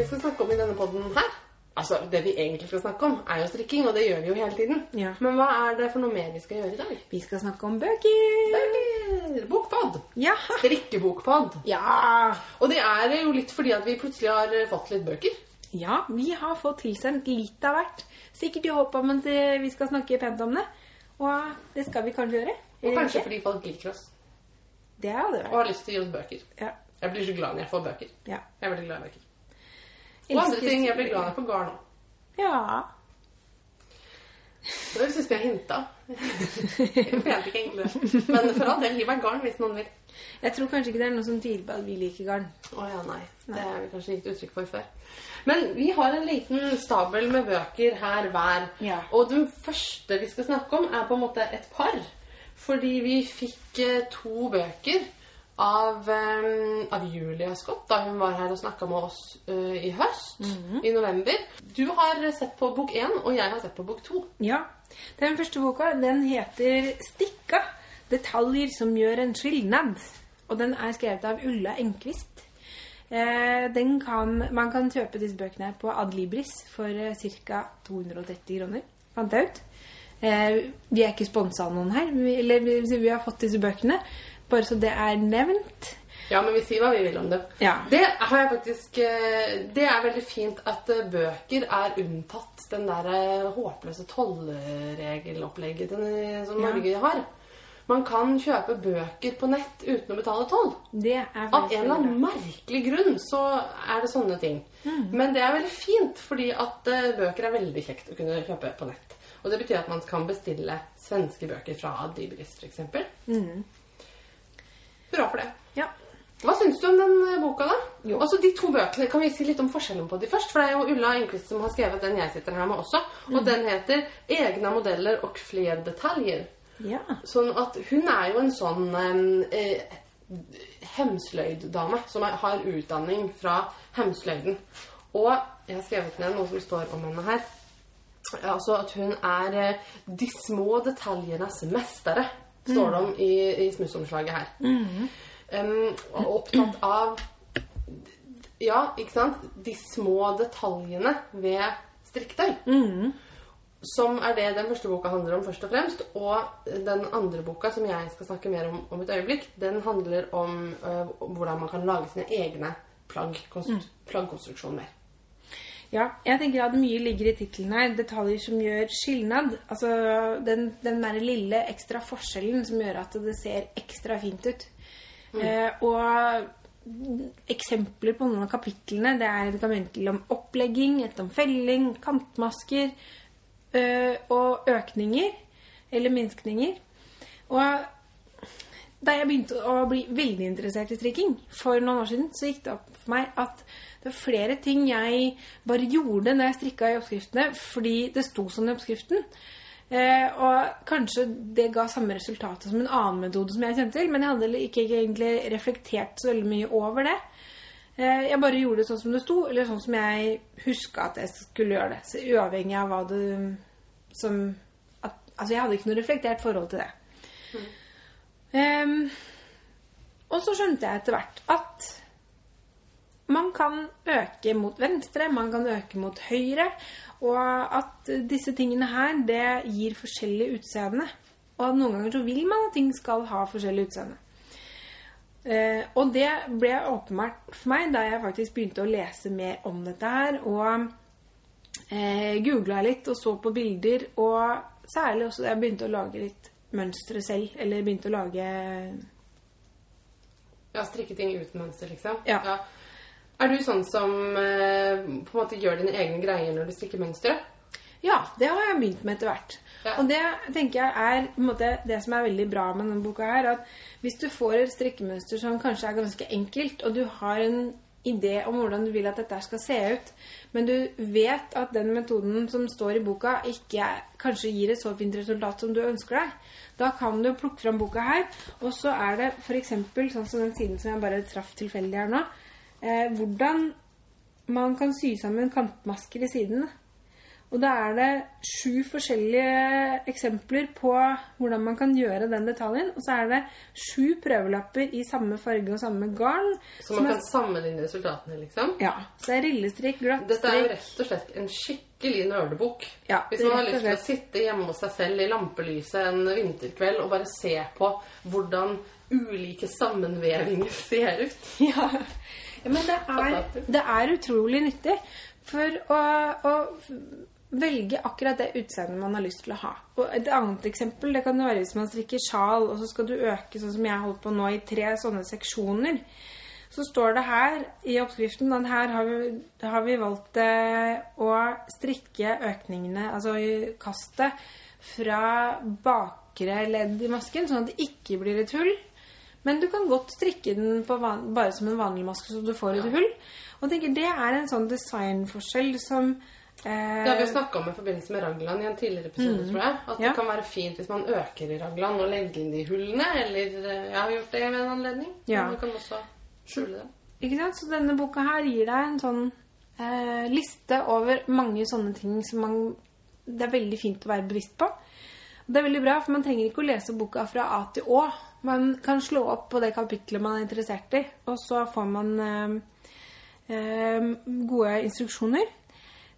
Skal snakke om i denne podden her Altså, det vi egentlig skal snakke om, er jo strikking, og det gjør vi jo hele tiden. Ja. Men hva er det for noe mer vi skal gjøre i dag? Vi skal snakke om bøker. Bøker! Bokpod! Ja. Strikkebokpod. Ja. Og det er jo litt fordi at vi plutselig har eh, fått litt bøker. Ja, vi har fått tilsendt litt av hvert. Sikkert i håp om at eh, vi skal snakke pent om det. Og det skal vi kanskje gjøre. Og kanskje ikke? fordi folk liker oss Det er det. og har lyst til å gi oss bøker. Ja. Jeg blir så glad når jeg får bøker. ja. Jeg er veldig glad i bøker. Og andre ting jeg blir glad i på garn òg. Ja. Så det syns jeg hinta. Jeg mente ikke egentlig det. Men for all del, gi meg garn hvis noen vil. Jeg tror kanskje ikke det er noen som tviler på at vi liker garn. Å ja, nei. Det har vi kanskje gitt uttrykk for før. Men vi har en liten stabel med bøker her hver. Ja. Og den første vi skal snakke om, er på en måte et par. Fordi vi fikk eh, to bøker av, um, av Julia Scott da hun var her og snakka med oss uh, i høst. I november. Du har sett på bok én, og jeg har sett på bok to. Ja. Den første boka den heter 'Stikka detaljer som gjør en skilnad'. Og den er skrevet av Ulla Enquist. Eh, den kan, man kan kjøpe disse bøkene på Adlibris for eh, ca. 230 kroner. Fant jeg ut. Eh, vi er ikke sponsa av noen her. Vi, eller vi, vi har fått disse bøkene. Bare så det er nevnt. Ja, men vi sier hva vi vil om det. Ja. Det har jeg faktisk eh, Det er veldig fint at eh, bøker er unntatt den der eh, håpløse tollregelopplegget som som Ja. Norge har. Man kan kjøpe bøker på nett uten å betale toll. Det er Av en eller annen merkelig grunn så er det sånne ting. Men det er veldig fint, fordi at bøker er veldig kjekt å kunne kjøpe på nett. Og det betyr at man kan bestille svenske bøker fra Adlibris, f.eks. Mm. Hurra for det. Ja. Hva syns du om den eh, boka, da? Jo. Altså, de to bøkene, Kan vi si litt om forskjellen på de først? For det er jo Ulla Enquist som har skrevet den jeg sitter her med også. Og den heter 'Egna modeller og flere detaljer'. ja. Sånn at hun er jo en sånn eh, hemsløyddame som er, har utdanning fra hemsløyden. Og jeg har skrevet ned noe som står om henne her. Altså at hun er eh, de små detaljenes mestere, står det om i, i smussomslaget her. Um, og opptatt av Ja, ikke sant? De små detaljene ved strikketøy. Som er det den første boka handler om først og fremst. Og den andre boka, som jeg skal snakke mer om om et øyeblikk, den handler om uh, hvordan man kan lage sine egne plagg, konstru plaggkonstruksjon mer. Ja, jeg tenker at mye ligger i tittelen her. Detaljer som gjør skilnad. Altså den, den der lille ekstra forskjellen som gjør at det ser ekstra fint ut. Eh, og eksempler på noen av kapitlene det er et kapittel om opplegging, et om felling, kantmasker eh, og økninger. Eller minskninger. Og da jeg begynte å bli veldig interessert i strikking for noen år siden, så gikk det opp for meg at det var flere ting jeg bare gjorde når jeg strikka i oppskriftene fordi det sto sånn i oppskriften. Eh, og kanskje det ga samme resultat som en annen metode som jeg kjente til, men jeg hadde ikke egentlig reflektert så veldig mye over det. Eh, jeg bare gjorde det sånn som det sto, eller sånn som jeg huska at jeg skulle gjøre det. Så uavhengig av hva det som at, Altså, jeg hadde ikke noe reflektert forhold til det. Ehm, og så skjønte jeg etter hvert at man kan øke mot venstre, man kan øke mot høyre, og at disse tingene her, det gir forskjellig utseende. Og at noen ganger så vil man at ting skal ha forskjellig utseende. Eh, og det ble åpenbart for meg da jeg faktisk begynte å lese mer om dette her, og eh, googla litt og så på bilder og særlig også da jeg begynte å lage litt mønstre selv. Eller begynte å lage Ja, strikke ting uten mønster, liksom? Ja. Er du sånn som eh, på en måte gjør dine egne greier når du strikker mønstre? Ja, det har jeg begynt med etter hvert. Ja. Og det tenker jeg er måte, det som er veldig bra med denne boka her, at hvis du får et strikkemønster som kanskje er ganske enkelt, og du har en idé om hvordan du vil at dette skal se ut, men du vet at den metoden som står i boka ikke kanskje gir et så fint resultat som du ønsker deg, da kan du plukke fram boka her, og så er det eksempel, sånn som den siden som jeg bare traff tilfeldig her nå, eh, hvordan man kan sy sammen kantmasker i sidene. Og da er det sju forskjellige eksempler på hvordan man kan gjøre den detaljen. Og så er det sju prøvelapper i samme farge og samme garn. Så man man er- kan sammenligne resultatene, liksom? Ja. Så det er rillestrikk, glattstrikk Dette er jo rett og slett en skikkelig nerdebok. Ja, Hvis man har lyst til å sitte hjemme hos seg selv i lampelyset en vinterkveld og bare se på hvordan ulike sammenvevinger ser ut. Ja. Men det er, det er utrolig nyttig for å, å velge akkurat det utseendet man har lyst til å ha. Og et annet eksempel det kan være hvis man strikker sjal, og så skal du øke sånn som jeg holdt på nå i tre sånne seksjoner. Så står det her i oppskriften at her har vi, har vi valgt eh, å strikke økningene, altså kastet, fra bakre ledd i masken, sånn at det ikke blir et hull. Men du kan godt strikke den på van bare som en vanlig maske, så du får et hull. Og tenker, det er en sånn designforskjell som eh, Det har vi snakka om i forbindelse med raglan i en tidligere episode, tror jeg. At Mm. Ja. det kan være fint hvis man øker i raglan og legger inn de hullene. Eller eh, jeg har gjort det ved en anledning. Ja. Man kan også skjule det. Ikke sant? Så denne boka her gir deg en sånn eh, liste over mange sånne ting som man, det er veldig fint å være bevisst på. Det er veldig bra, for man trenger ikke å lese boka fra A til Å. Man kan slå opp på det kapitlet man er interessert i, og så får man eh, eh, gode instruksjoner.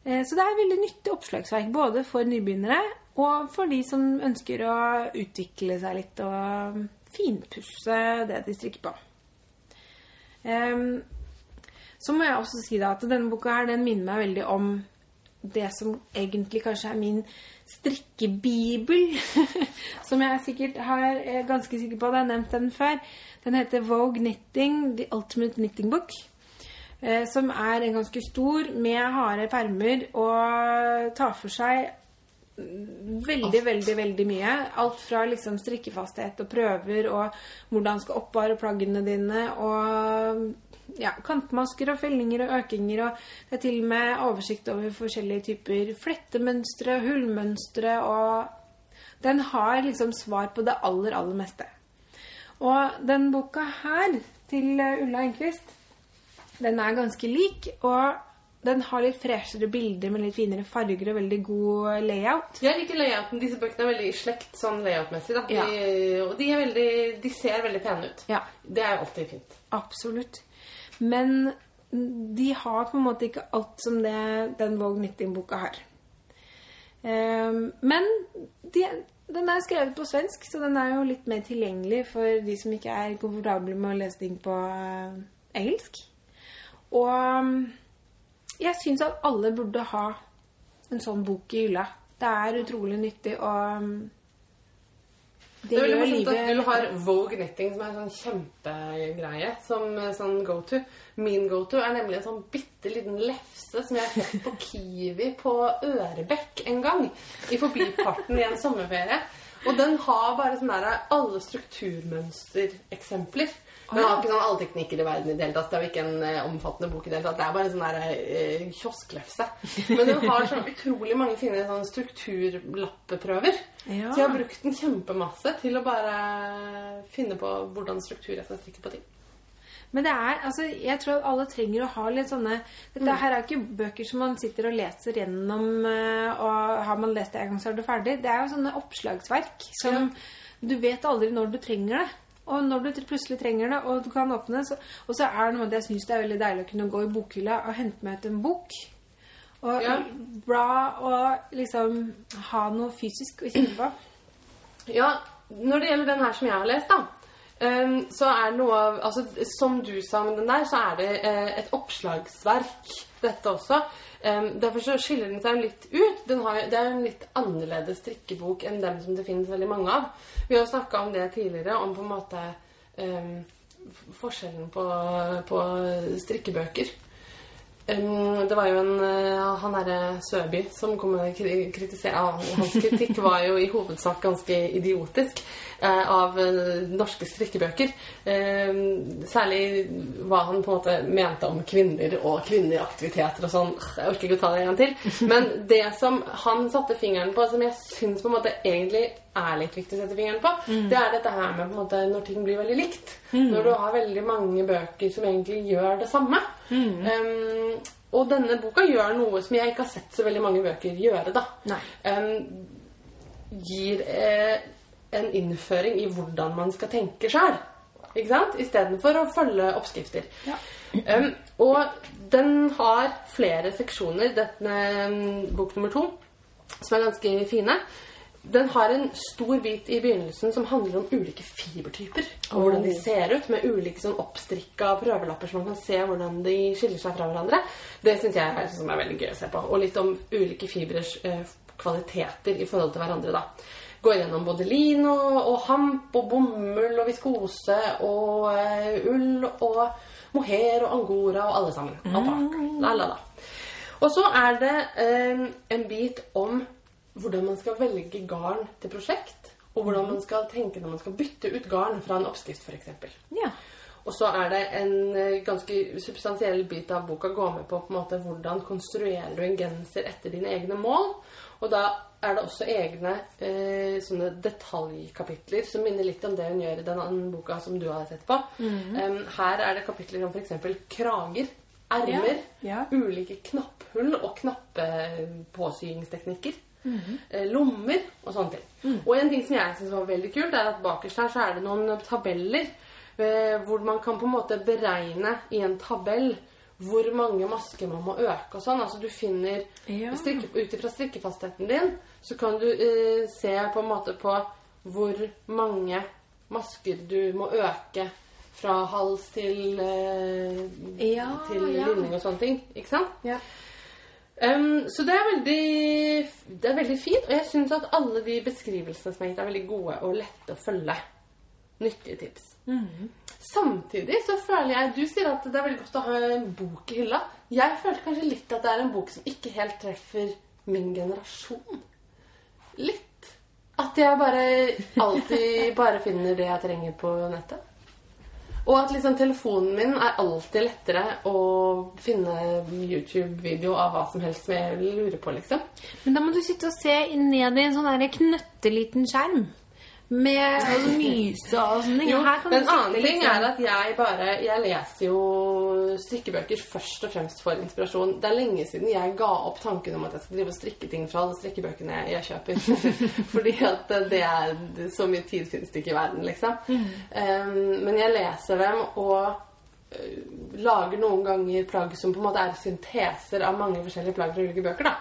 Eh, så det er et veldig nyttig oppslagsverk, både for nybegynnere og for de som ønsker å utvikle seg litt og finpusse det de strikker på. Ehm, så må jeg også si at denne boka her, den minner meg veldig om det som egentlig kanskje er min strikkebibel. som jeg sikkert har, er ganske sikker på at jeg har nevnt den før. Den heter Vogue Knitting, The Ultimate Knitting Book. eh, Som er en ganske stor, med harde permer, og tar for seg veldig, veldig, veldig mye. Alt fra liksom strikkefasthet og prøver, og hvordan skal oppvare plaggene dine, og ja, kantmasker og fellinger og økinger, og det er til og med oversikt over forskjellige typer flettemønstre, hullmønstre, og den har liksom svar på det aller, aller meste. Og den boka her, til Ulla Enquist, den er ganske lik, og den har litt freshere bilder med litt finere farger og veldig god layout. Jeg liker layouten. Disse bøkene er veldig i slekt sånn layoutmessig. da. De, Og de, veldig, de ser veldig pene ut. Ja, Det er alltid fint. absolutt. Men de har på en måte ikke alt som det den Vogue Knitting-boka har. Um, men de, den er skrevet på svensk, så den er jo litt mer tilgjengelig for de som ikke er komfortable med å lese ting på uh, engelsk. Og um, jeg syns at alle burde ha en sånn bok i hylla. Det er utrolig nyttig, og um, Det er veldig morsomt at du har Vogue netting, som er en sånn kjempegreie, som eh, sånn go-to. Min go-to er nemlig en sånn bitte liten lefse som jeg fikk på Kiwi på Ørebekk en gang. I forbiparten i en sommerferie. Og den har bare sånn der alle strukturmønstereksempler. Den har ikke sånn alle teknikker i verden i det hele tatt. Det er jo ikke en eh, omfattende bok i det hele tatt. Det er bare en sånn der eh, kiosklefse. Men hun har så utrolig mange fine sånn strukturlappeprøver. Ja. Så jeg har brukt den kjempemasse til å bare finne på hvordan struktur jeg skal strikke på ting. Men det er, altså, jeg tror alle trenger å ha litt sånne Dette her er ikke bøker som man sitter og leser gjennom, eh, og har man lest det en gang, så er det ferdig. Det er jo sånne oppslagsverk som du vet aldri når du trenger det. Og når du plutselig trenger det, og du kan åpne så, og så er det noe jeg syns det er veldig deilig å kunne gå i bokhylla og hente meg ut en bok. Og Ja. bla og liksom ha noe fysisk å kjenne på. Ja, når det gjelder den her som jeg har lest, da, så er det noe av altså, Som du sa med den der, så er det eh, et oppslagsverk, dette også. Um, derfor så skiller den seg litt ut. Har, det er en litt annerledes strikkebok enn dem som det finnes veldig mange av. Vi har snakka om det tidligere, om på en måte um, forskjellen på, på strikkebøker. Um, det var jo en uh, Han derre Søby som kom med kri- kritisere Hans kritikk var jo i hovedsak ganske idiotisk uh, av uh, norske strikkebøker. Særlig hva han på en måte mente om kvinner og kvinneaktiviteter og sånn. Jeg orker ikke å ta det en gang til. Men det som han satte fingeren på, som jeg syns på en måte egentlig er litt viktig å sette fingeren på, det er dette her med måte når ting blir veldig likt. Når du har veldig mange bøker som egentlig gjør det samme. Um, og denne boka gjør noe som jeg ikke har sett så veldig mange bøker gjøre. da. Um, gir eh, en innføring i hvordan man skal tenke sjøl. Ikke sant? Istedenfor å følge oppskrifter. Ja. Um, og den har flere seksjoner, denne um, bok nummer to, som er ganske fine. Den har en stor bit i begynnelsen som handler om ulike fibertyper. Og hvordan de ser ut, med ulike sånn oppstrikka prøvelapper, så man kan se hvordan de skiller seg fra hverandre. Det syns jeg er, som er veldig gøy å se på. Og litt om ulike fibrers eh, kvaliteter i forhold til hverandre. da. Går gjennom både lin og, og hamp og bomull og viskose og eh, ull og mohair og angora og alle sammen. Mm. La, la, la. Og så er det eh, en bit om hvordan man skal velge garn til prosjekt. Og hvordan man skal tenke når man skal bytte ut garn fra en oppskrift, f.eks. Ja. Og så er det en eh, ganske substansiell bit av boka går med på, på måte, hvordan konstruerer du en genser etter dine egne mål. Og da er det også egne eh, sånne detaljkapitler som minner litt om det hun gjør i den boka som du har sett på. Em, her er det kapitler om f.eks. krager, ermer, Ja, ja. ulike knapphull og eh, Lommer og sånne ting. Og en ting som jeg synes var veldig kult, er at bakerst her så er det noen tabeller eh, hvor man kan på en måte beregne i en tabell hvor mange masker man må øke og sånn. Altså du finner Ja. Ut ifra strikkefastheten din så kan du eh, se på en måte på hvor mange masker du må øke fra hals til, eh, Ja, til ja. linning og sånne ting. Ikke sant? Ja. Um, så det er veldig Det er veldig fint, og jeg syns at alle de beskrivelsene som er gitt, er veldig gode og lette å følge. Nyttige tips. Samtidig så føler jeg Du sier at det er veldig godt å ha en bok i hylla. Jeg følte kanskje litt at det er en bok som ikke helt treffer min generasjon. Litt. At jeg bare alltid bare finner det jeg trenger på nettet. Og at liksom telefonen min er alltid lettere å finne YouTube-video av hva som helst som jeg lurer på, liksom. Men da må du sitte og se ned i en sånn knøtteliten skjerm. Med altså, myse og sånne ting. Jo, en annen ting sånn- er at jeg bare Jeg leser jo strikkebøker først og fremst for inspirasjon. Det er lenge siden jeg ga opp tanken om at jeg skal drive og strikke ting fra alle strikkebøkene jeg, kjøper. Fordi at det er Så mye tid finnes det ikke i verden, liksom. Um, men jeg leser dem og øh, lager noen ganger plagg som på en måte er synteser av mange forskjellige plagg fra ulike bøker. da.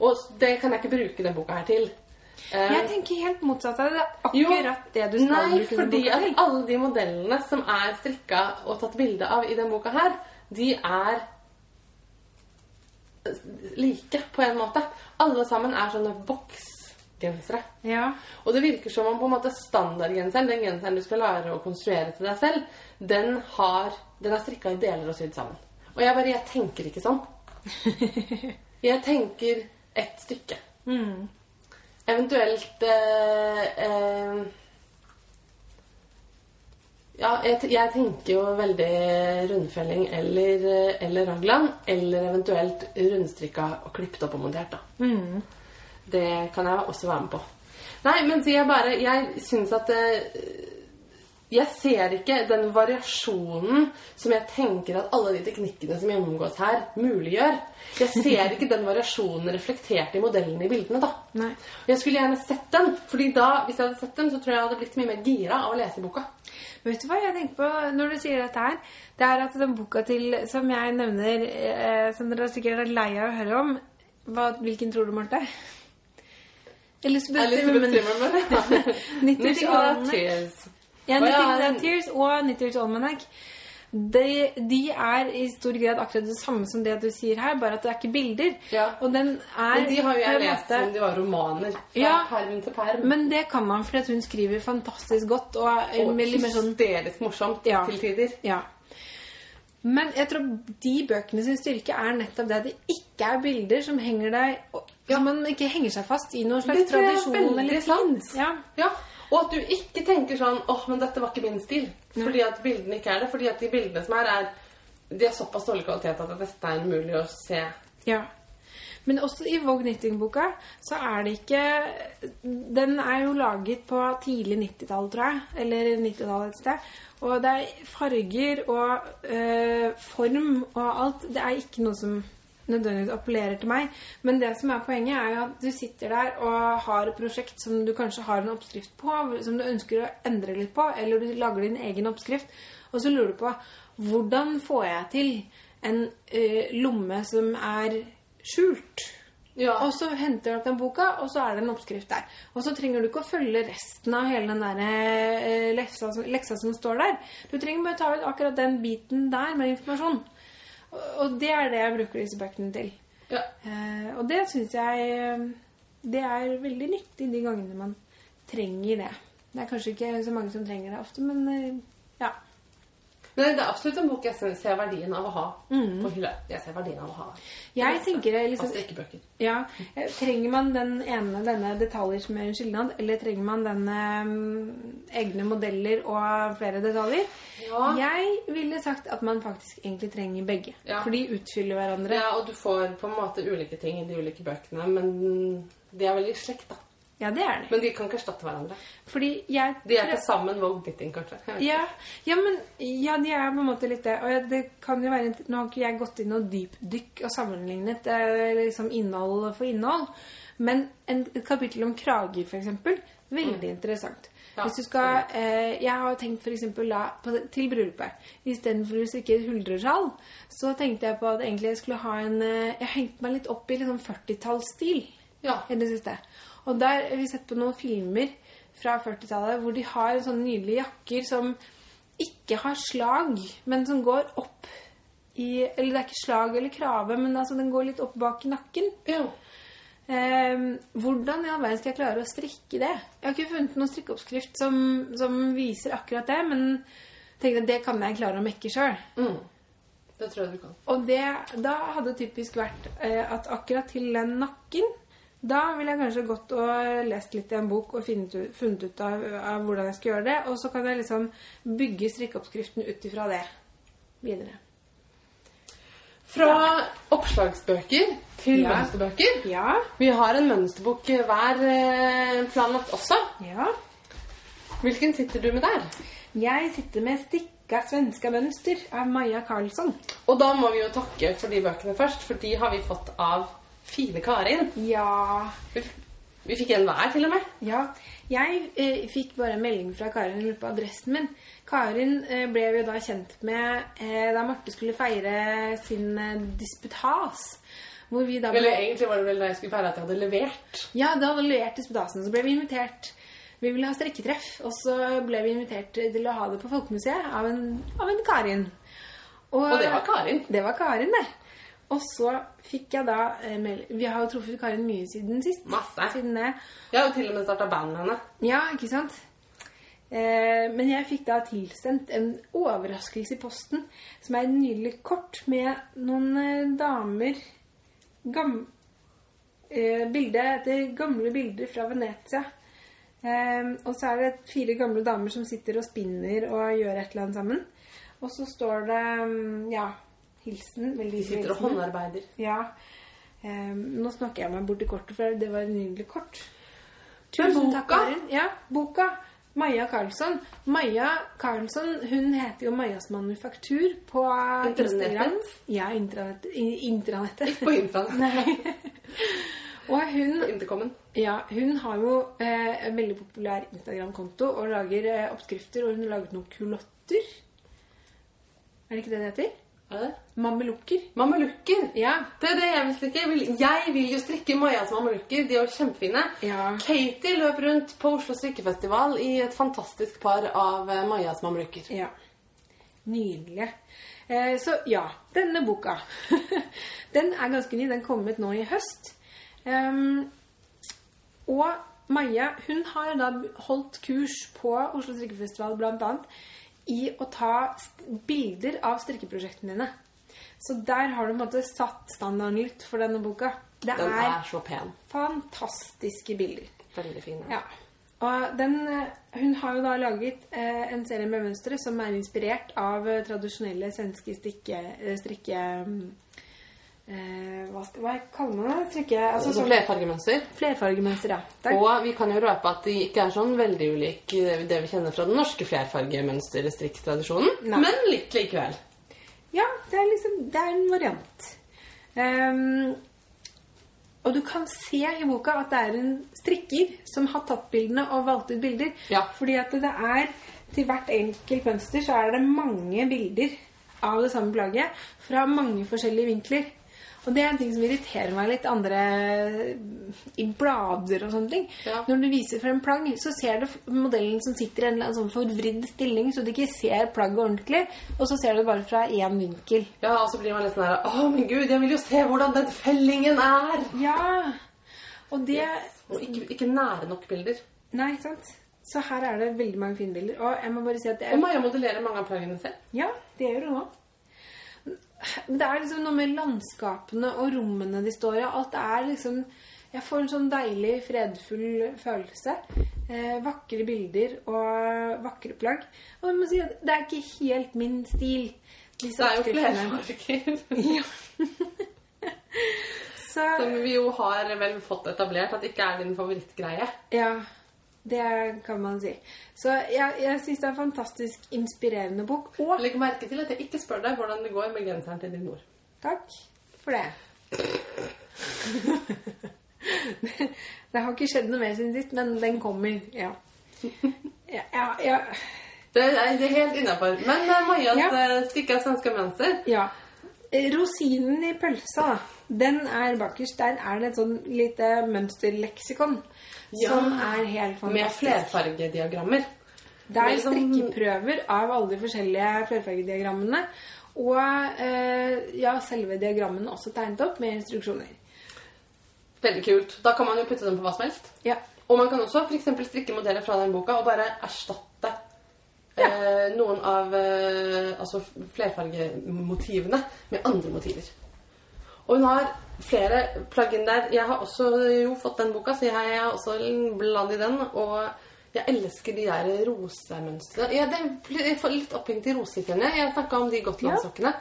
Og det kan jeg ikke bruke denne boka her til. Um, Jeg tenker helt motsatt av det. Det er jo, akkurat det du skal Nei, fordi at alle de modellene som er strikka og tatt bilde av i denne boka her, de er like på en måte. Alle sammen er sånne boksgensere. Ja. Og det virker som om på en måte standardgenseren, den genseren du skal lære å konstruere til deg selv, den, har, den er strikka i deler og sydd sammen. Og jeg bare, jeg tenker ikke sånn. Jeg tenker ett stykke. Mm. Eventuelt eh, eh, Ja, jeg, jeg tenker jo veldig rundfelling eller, eller raglan. Eller eventuelt rundstrikka og klippet opp og montert. da. Mm. Det kan jeg også være med på. Nei, men så jeg bare Jeg syns at eh, Jeg ser ikke den variasjonen som jeg tenker at alle de teknikkene som gjennomgås her, muliggjør. Jeg ser ikke den variasjonen reflektert i modellene i bildene. da. Nei. Jeg skulle gjerne sett den, fordi da, hvis jeg hadde sett den, så tror jeg jeg hadde blitt mye mer gira av å lese boka. Vet du hva jeg tenker på når du sier dette her? Det er at den boka til, som jeg nevner, eh, som dere sikkert er lei av å høre om hva, Hvilken tror du, Marte? Elisabeth Elizabeth Zimmermann. Zimmerman. 90-årene. Tears. Ja, Knitting Tears og Knitters Almanac. De, de er i stor grad akkurat det samme som det du sier her, bare at det er ikke bilder. Ja. Og den er Men de har jo jeg lest som de var romaner. Fra Ja. perm til perm. Men det kan man at hun skriver fantastisk godt og er og veldig mer sånn hysterisk morsomt Ja. til tider. Ja. Men jeg tror de bøkene sin styrke er nettopp det at det ikke er bilder som henger deg Som Ja. Så man ikke henger seg fast i noen slags tradisjon eller tid. Ja. Ja, Og at du ikke tenker sånn åh, men dette var ikke min stil. Fordi at bildene ikke er det. Fordi at de bildene som er, er de har såpass dårlig kvalitet at det nesten er umulig å se. Ja. Men også i Vogue Knitting-boka så er det ikke Den er jo laget på tidlig 90-tall, tror jeg. Eller 90-tallet et sted. Og det er farger og øh, form og alt. Det er ikke noe som nødvendigvis appellerer til meg. Men det som er poenget, er jo at du sitter der og har et prosjekt som du kanskje har en oppskrift på, som du ønsker å endre litt på, eller du lager din egen oppskrift, og så lurer du på hvordan får jeg til en ø, lomme som er skjult? Ja. Og så henter du opp den boka, og så er det en oppskrift der. Og så trenger du ikke å følge resten av hele den der eh, leksa, som- leksa som står der. Du trenger bare ta ut akkurat den biten der med informasjon. Og, det er det jeg bruker disse bøkene til. ja. Eh, og det syns jeg eh, Det er veldig nyttig de gangene man trenger det. Det er kanskje ikke så mange som trenger det ofte, men eh. Men det er absolutt en bok jeg ser verdien av å ha på hylla. Jeg ser verdien av å ha. Jeg tenker det liksom Altså. Ja, Trenger man den ene, denne detaljer som er en skilnad, eller trenger man denne um, egne modeller og flere detaljer? Ja. Jeg ville sagt at man faktisk egentlig trenger begge. Ja. For de utfyller hverandre. Ja, og du får på en måte ulike ting i de ulike bøkene, men de er veldig i slekt, da. Ja, det er det. Men de kan ikke erstatte hverandre. Fordi jeg De er til sammen Vogue Knitting, kanskje. Ja, ja, men ja, de er på en måte litt det. Og ja, det kan jo være Nå har ikke jeg gått inn og dypdykk og sammenlignet eh, liksom innhold for innhold. Men en, et kapittel om krager, for eksempel, veldig interessant. Mm. Ja, Hvis du skal eh, Jeg har tenkt for eksempel da på, til bryllupet. Istedenfor å strikke et huldresjal, så tenkte jeg på at egentlig jeg skulle ha en eh, Jeg hengte meg litt opp i liksom sånn 40-tallsstil Ja. i det siste. Og der har vi sett på noen filmer fra 40-tallet hvor de har sånne nydelige jakker som ikke har slag, men som går opp i Eller det er ikke slag eller krave, men altså den går litt opp bak i nakken. Ja. Eh, hvordan i all verden skal jeg klare å strikke det? Jeg har ikke funnet noen strikkeoppskrift som, som viser akkurat det, men tenkte at det kan jeg klare å mekke sjøl. Mm. Det tror jeg du kan. Og det, da hadde typisk vært eh, at akkurat til den nakken Da ville jeg kanskje gått og lest litt i en bok og funnet ut, funnet ut av, av hvordan jeg skal gjøre det. Og så kan jeg liksom bygge strikkeoppskriften ut ifra det videre. Fra oppslagsbøker til Ja. mønsterbøker. Ja. Vi har en mønsterbok hver eh, planlagt også. ja. Hvilken sitter du med der? Jeg sitter med 'Stikka svenska mønster' av Maja Karlsson. Og da må vi jo takke for de bøkene først, for de har vi fått av fine Karin. Ja Vi, vi fikk en hver, til og med. Ja, jeg eh, fikk bare en melding fra Karin lurte på adressen min. Karin eh, ble vi da kjent med eh, da Marte skulle feire sin eh, disputas. Hvor vi da ble... Eller egentlig var det vel da jeg skulle feire at jeg hadde levert. Ja, da hadde levert disputasen, så ble vi invitert. Vi ville ha strekketreff, og så ble vi invitert til å ha det på Folkemuseet av en, av en Karin. Og det var Karin. Det var Karin, det. Og så fikk jeg da eh, meld- Vi har jo truffet Karin mye siden sist. Masse. Siden det. Jeg har jo til og med starta band med henne. Ja, ikke sant? Eh, men jeg fikk da tilsendt en overraskelse i posten, som er et nydelig kort med noen eh, damer gam, eh, bilde etter gamle bilder fra Venezia. Eh, og så er det fire gamle damer som sitter og spinner og gjør et eller annet sammen. Og så står det mm, ja, hilsen. Veldig hyggelig. sitter og håndarbeider. Ja. Um, nå snakker jeg meg bort i kortet, for det var et nydelig kort. Men Tusen takk. Karin. Ja, boka. Maja Karlsson. Maja Karlsson hun heter jo Majas Manufaktur på intranettet Instagram. Ja, intranett, intranettet. På intranettet. Og hun, På intercomen. ja, hun har jo eh, en veldig populær Instagram-konto og lager eh, oppskrifter, og hun har laget noen kulotter. Er det ikke det det heter? Er det? Mamelukker. Mamelukker. Ja. Det er det jeg vil strikke. Jeg vil, jeg vil jo strikke Majas mamelukker. De er jo kjempefine. Ja. Katie løp rundt på Oslo strikkefestival i et fantastisk par av eh, Majas mamelukker. Ja. Nydelige. Eh, så ja, denne boka. den er ganske ny. Den kom ut nå i høst. Um, og Maja hun har da holdt kurs på Oslo strikkefestival bl.a. i å ta bilder av strikkeprosjektene dine. Så der har du på en måte satt standarden litt for denne boka. Det Den er er så pen. fantastiske bilder. Veldig fin. Ja. Og den, eh, hun har jo da laget eh, en serie med mønstre som er inspirert av eh, tradisjonelle svenske stikke, eh, strikke... Eh, hva, skal, hva kaller man det? Strikke... Altså, Altså sånn, flerfargemønster. flerfargemønster, ja. Takk. Og vi kan jo røpe at de ikke er sånn veldig ulike det vi kjenner fra den norske flerfargemønster-strikktradisjonen. Men litt likevel. Ja, det er liksom Det er en variant. Um, og du kan se i boka at det er en strikker som har tatt bildene og valgt ut bilder. Ja. Fordi at det er til hvert enkelt mønster så er det mange bilder av det samme plagget fra mange forskjellige vinkler. Og det er en ting som irriterer meg litt andre i blader og sånne ting. Ja. Når du viser frem plagg, så ser du modellen som sitter i en sånn forvridd stilling, så du ikke ser plagget ordentlig, og så ser du det bare fra én vinkel. Ja, og så blir man litt sånn her Å, men gud, jeg vil jo se hvordan den fellingen er! Ja! Og det Og ikke, ikke nære nok bilder. Nei, sant? Så her er det veldig mange fine bilder. Og jeg må bare si at det Og er, Maja modellerer mange av plaggene selv. Ja, det gjør hun òg. Det er liksom noe med landskapene og rommene de står i. Alt er liksom Jeg får en sånn deilig, fredfull følelse. Eh, vakre bilder og vakre plagg. Og jeg må si at det er ikke helt min stil. disse Det er jo flerfarger. Ja. Så Som vi jo har vel fått etablert at ikke er din favorittgreie. Ja, det kan man si. Så jeg, jeg syns det er en fantastisk inspirerende bok. Og Legg merke til at jeg ikke spør deg hvordan det går med genseren til din mor. takk for det. Det har ikke skjedd noe mer siden sist, men den kommer. Ja. Ja, ja, ja. Det er, det er helt innafor. Men uh, Majas Ja. ja. stykke av svenske mønster ja. Rosinen i pølsa, den er bakerst. Der er det et sånn lite mønsterleksikon Ja. som er helt med flerfargediagrammer. Det er strikkeprøver av alle de forskjellige flerfargediagrammene. Og eh, ja, selve diagrammene også tegnet opp med instruksjoner. Veldig kult. Da kan man jo putte dem på hva som helst. Ja. Og man kan også eksempel strikke modeller fra den boka og bare erstatte eh, noen av eh, altså flerfargemotivene med andre motiver. Og hun har flere plugin der. Jeg har også jo fått den boka, så jeg er også blad i den. Og jeg elsker de der rosemønstrene. Ja, jeg får litt opphengt i rosekene. Jeg snakka om de gotlandssokkene.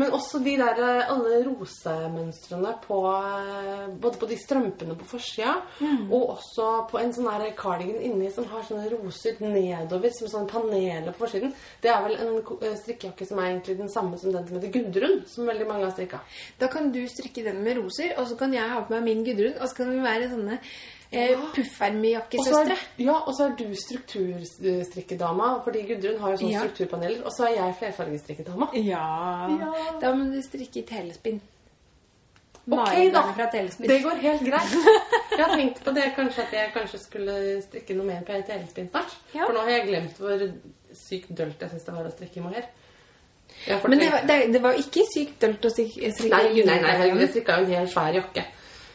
Men også de der eh, alle rosemønstrene på eh, Både på de strømpene på forsida, og også på en sånn der cardigan inni som har sånne roser nedover som sånne paneler på forsiden. Det er vel en eh, strikkejakke som er egentlig den samme som den som heter Gudrun, som veldig mange har strikka. Da kan du strikke den med roser, og så kan jeg ha på meg min Gudrun. Og så kan vi være sånne eh, puffermjakkesøstre. er, ja, og så er du strukturstrikkedama, fordi Gudrun har jo sånne Ja. strukturpaneler. Og så er jeg flerfargestrikkedama. Ja. Ja. Da må du strikke i telespinn. Ok, da. fra telespinn. Det går helt greit. Jeg har tenkt på det kanskje at jeg kanskje skulle strikke noe mer på telespinn snart. Ja. For nå har jeg glemt hvor sykt dølt jeg syns det var å strikke i mohair. Men det var, det, det var ikke sykt dølt å strikke i Nei, nei, nei, jeg strikka jo en hel svær jakke.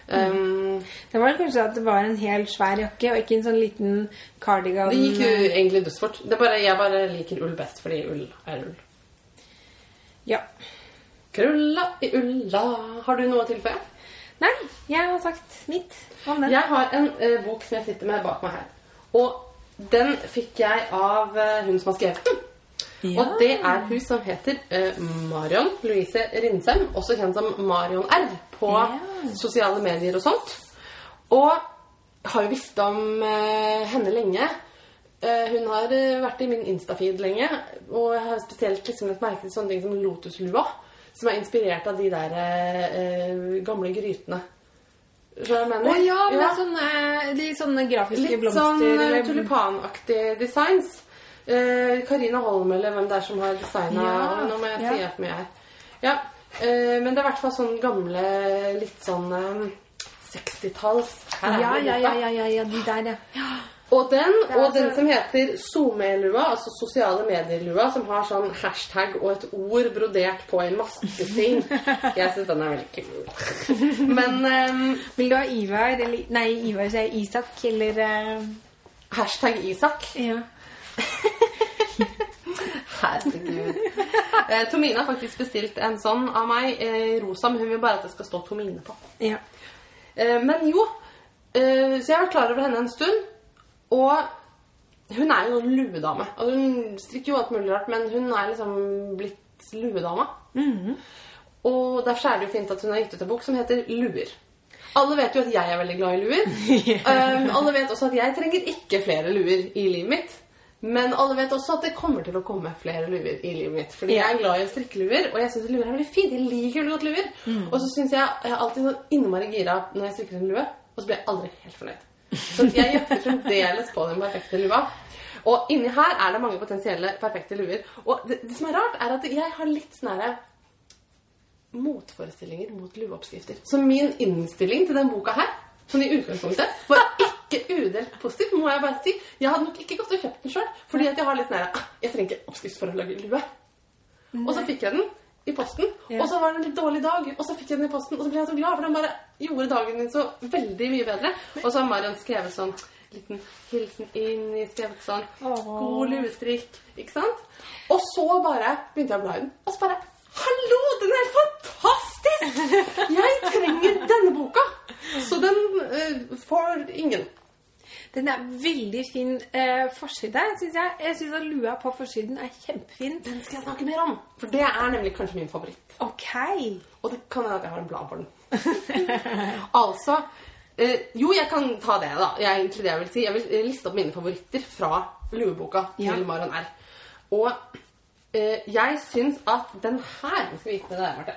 Um, Det var kanskje at det var en hel svær jakke, og ikke en sånn liten cardigan. det gikk jo egentlig dødsfort. Jeg bare liker ull best, fordi ull er ull. Ja. Krulla i ulla Har du noe å tilføye? Nei, jeg har sagt mitt om den. Jeg har en uh, bok som jeg sitter med bak meg her. Og den fikk jeg av uh, hun som har skrevet den. Ja. Og det er hun som heter eh, Marion Louise Rinsem, også kjent som Marion R, på Ja. sosiale medier og sånt. Og har jo visst om eh, henne lenge. Eh, hun har vært i min Instafeed lenge, og jeg har spesielt liksom lagt merke til sånne ting som lotuslua, som er inspirert av de der gamle grytene. Skjønner du hva jeg mener? Å ja, med sånne, de sånne grafiske Litt blomster. sånn eh, eller- Eh, Karina Holm, eller hvem det er som har designa Ja, Nå må jeg ja. si for mye her. Ja, eh, men det er i hvert fall sånn gamle, litt sånn eh, 60-talls. Er Ja, ja, ja, ja, ja, ja, de der, ja. ja. Og den, og den altså- som heter SoMe-lua, altså sosiale medier-lua, som har sånn hashtag og et ord brodert på en maskesting. Jeg syns den er veldig kul. Men um, Vil du ha Ivar, eller Nei, Ivar sier Isak, eller uh... hashtag Isak Ja. Herregud. Eh, Tomine har faktisk bestilt en sånn av meg. Eh, rosa, men hun vil bare at det skal stå Tomine på. ja. Eh, men jo, eh, så jeg har vært klar over henne en stund. Og hun er jo en luedame. Altså, hun strikker jo alt mulig rart, men hun er liksom blitt luedame. Og derfor er det jo fint at hun har gitt ut en bok som heter Luer. Alle vet jo at jeg er veldig glad i luer. um, alle vet også at jeg trenger ikke flere luer i livet mitt. Men alle vet også at det kommer til å komme flere luer i livet mitt. Fordi jeg er glad i å strikke luer, og jeg syns luer er veldig fint. Jeg liker veldig godt luer. Og så syns jeg jeg er alltid sånn innmari gira når jeg strikker en lue, og så blir jeg aldri helt fornøyd. Så jeg jakter fremdeles på den perfekte lua. Og inni her er det mange potensielle perfekte luer. Og det, det som er rart, er at jeg har litt sånn herre motforestillinger mot lueoppskrifter. Så min innstilling til den boka her, sånn i utgangspunktet, var ikke udelt positiv, må jeg bare si. Jeg hadde nok ikke gått og kjøpt den sjøl, fordi jeg har litt sånn «Ah, Jeg trenger ikke oppskrift for å lage lue. Og så fikk jeg den i posten, Ja. og så var det en litt dårlig dag, og så fikk jeg den i posten, og så ble jeg så glad, for den bare gjorde dagen min så veldig mye bedre. Og så har Marion skrevet sånn liten hilsen inn i skrevet sånn. God luestrikk, ikke sant? Og så bare begynte jeg å bla i den, og så bare Hallo, den er fantastisk! Jeg trenger denne boka! Så den uh, får ingen. Den er veldig fin eh, forside, syns jeg. Jeg syns at lua på forsiden er kjempefin. Den skal jeg snakke mer om, for det er nemlig kanskje min favoritt. Ok. Og det kan hende at jeg har en plan for den. altså eh, Jo, jeg kan ta det, da. Jeg, det jeg vil si. Jeg vil eh, liste opp mine favoritter fra lueboka Ja. til Marion R. Og eh, jeg syns at den her skal vi vite det der, Marte.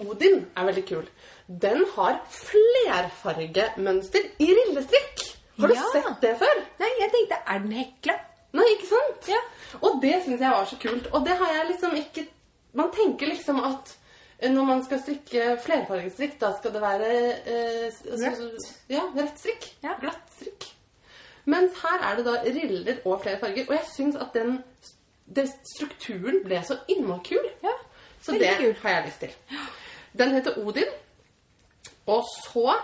Odin er veldig kul. Den har flerfargemønster i rillestrikk. Har du Ja. sett det før? Nei, jeg tenkte er den hekla? Nei, ikke sant? Ja. Og det syns jeg var så kult. Og det har jeg liksom ikke Man tenker liksom at eh, når man skal strikke flerfargestrikk, da skal det være eh, så, altså, Ja, rett strikk. Ja. Glatt strikk. Mens her er det da riller og flere farger. Og jeg syns at den, den strukturen ble så innmari kul. Ja, Så det kul. har jeg lyst til. Den heter Odin. Og så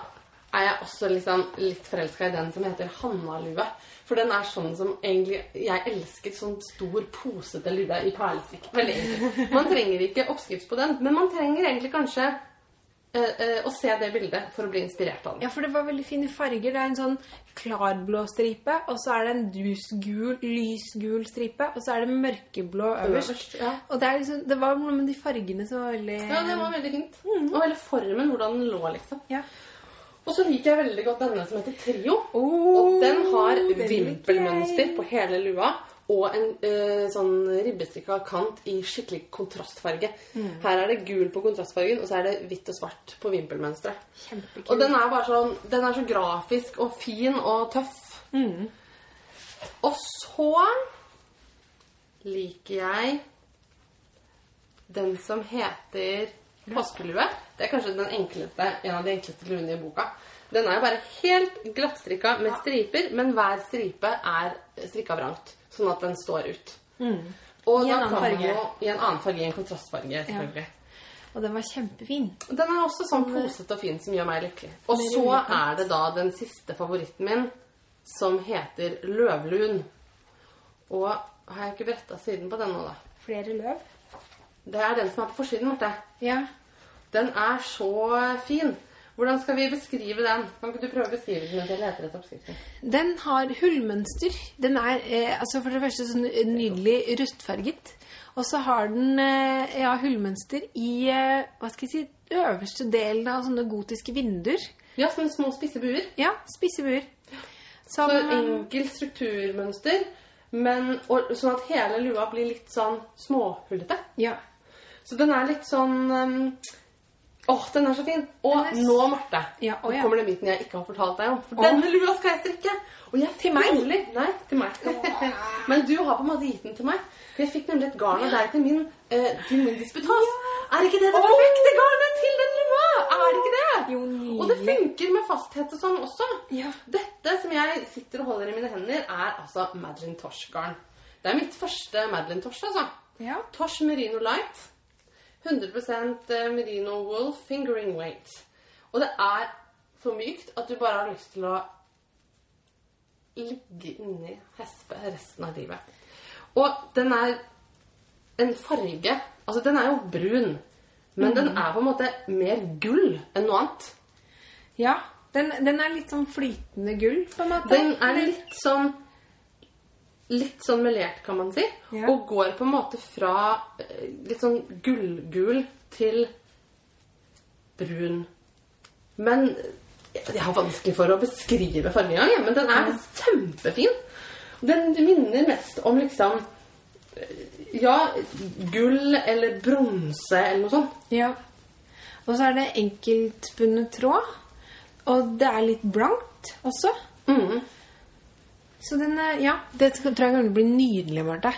er jeg også liksom litt forelska i den som heter Hannalue. For den er sånn som egentlig Jeg elsker sånn stor, posete lue i perlestrikk. Veldig enkelt. Man trenger ikke oppskrift på den, men man trenger egentlig kanskje eh, eh, å se det bildet for å bli inspirert av den. Ja, for det var veldig fine farger. Det er en sånn klarblå stripe, og så er det en dusgul, lysgul stripe, og så er det mørkeblå øverst. Ja. Og det, liksom, det var noe med de fargene som var veldig Ja, det var veldig fint. Og hele formen, hvordan den lå, liksom. Ja. Og så liker jeg veldig godt denne som heter Trio. Oh, Og den har vimpelmønster på hele lua. Og en eh, sånn ribbestrikka kant i skikkelig kontrastfarge. Mm. Her er det gul på kontrastfargen, og så er det hvitt og svart på vimpelmønsteret. Og den er bare sånn Den er så grafisk og fin og tøff. Mm. Og så liker jeg den som heter påskelue. Det er kanskje den enkleste, en av de enkleste luene i boka. Den er jo bare helt glattstrikka med striper, men hver stripe er strikka vrangt, sånn at den står ut. Og I en annen farge. jo- I en annen farge, i en kontrastfarge, selvfølgelig. Og den var kjempefin. Den er også sånn posete og fin som gjør meg lykkelig. Og så er det da den siste favoritten min, som heter Løvlun. Og har jeg ikke bretta siden på den nå, da? Flere løv. Det er den som er på forsiden, Marte. Ja. Den er så fin. Hvordan skal vi beskrive den? Kan ikke du prøve å beskrive den mens jeg leter etter oppskriften? Den har hullmønster. Den er eh, altså for det første sånn nydelig rustfarget. Og så har den eh, ja, hullmønster i eh, hva skal jeg si, øverste delen av sånne gotiske vinduer. Ja, sånne små spisse buer. Ja, spisse buer. Som, Så enkelt strukturmønster, men og, sånn at hele lua blir litt sånn småhullete. ja. Så den er litt sånn um, Åh, den er så fin! Og er nå, Marte, Ja, nå ja. kommer det biten jeg ikke har fortalt deg om. For Åh. denne lua skal jeg strikke! Og jeg Til meg? Nemlig, nei, til meg. Men du har på en måte gitt den til meg. For jeg fikk nemlig et garn av deg til min, eh, til min disputas. Er ikke det det perfekte garnet til den lua? Er det ikke det? Jo, Og det funker med fasthet og sånn også. Ja. Dette som jeg sitter og holder i mine hender, er altså Madeline Tosh-garn. Det er mitt første Madeline Tosh, altså. Ja. Tosh Merino Light. 100% merino wool fingering weight. Og det er så mykt at du bare har lyst til å ligge inni hespe resten av livet. Og den er en farge Altså, den er jo brun, men den er på en måte mer gull enn noe annet. ja. Den, den er litt sånn flytende gull, på en måte. Den er litt sånn Litt sånn melert, kan man si. Ja. Og går på en måte fra eh, litt sånn gullgul til brun. Men jeg har vanskelig for å beskrive fargen engang, jeg, men den er kjempefin. Den minner mest om liksom eh, Ja, gull eller bronse eller noe sånt. Ja. Og så er det enkeltbundet tråd. Og det er litt blankt også. Mhm. Så den er, ja, det tror jeg å bli nydelig, Marte.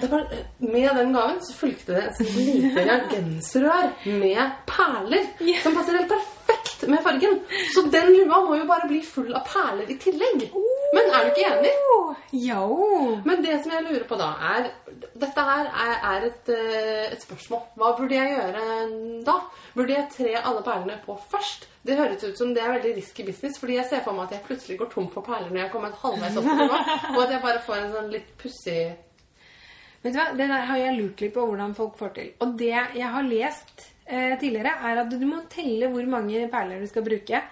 Med den gaven så fulgte det et lite reagensrør med perler. yeah. Som passer helt perfekt med fargen. Så den lua må jo bare bli full av perler i tillegg. Men er du ikke enig? Jo. Men det som jeg lurer på da, er Dette her er, er et, eh, et spørsmål. Hva burde jeg gjøre da? Burde jeg tre alle perlene på først? Det høres ut som det er veldig risky business, fordi jeg ser for meg at jeg plutselig går tom for perler når jeg kommer kommet halvveis opp til lua, og at jeg bare får en sånn litt pussig Vet du hva? Det der har jeg lurt litt på hvordan folk får til. Og det jeg har lest eh, tidligere, er at du må telle hvor mange perler du skal bruke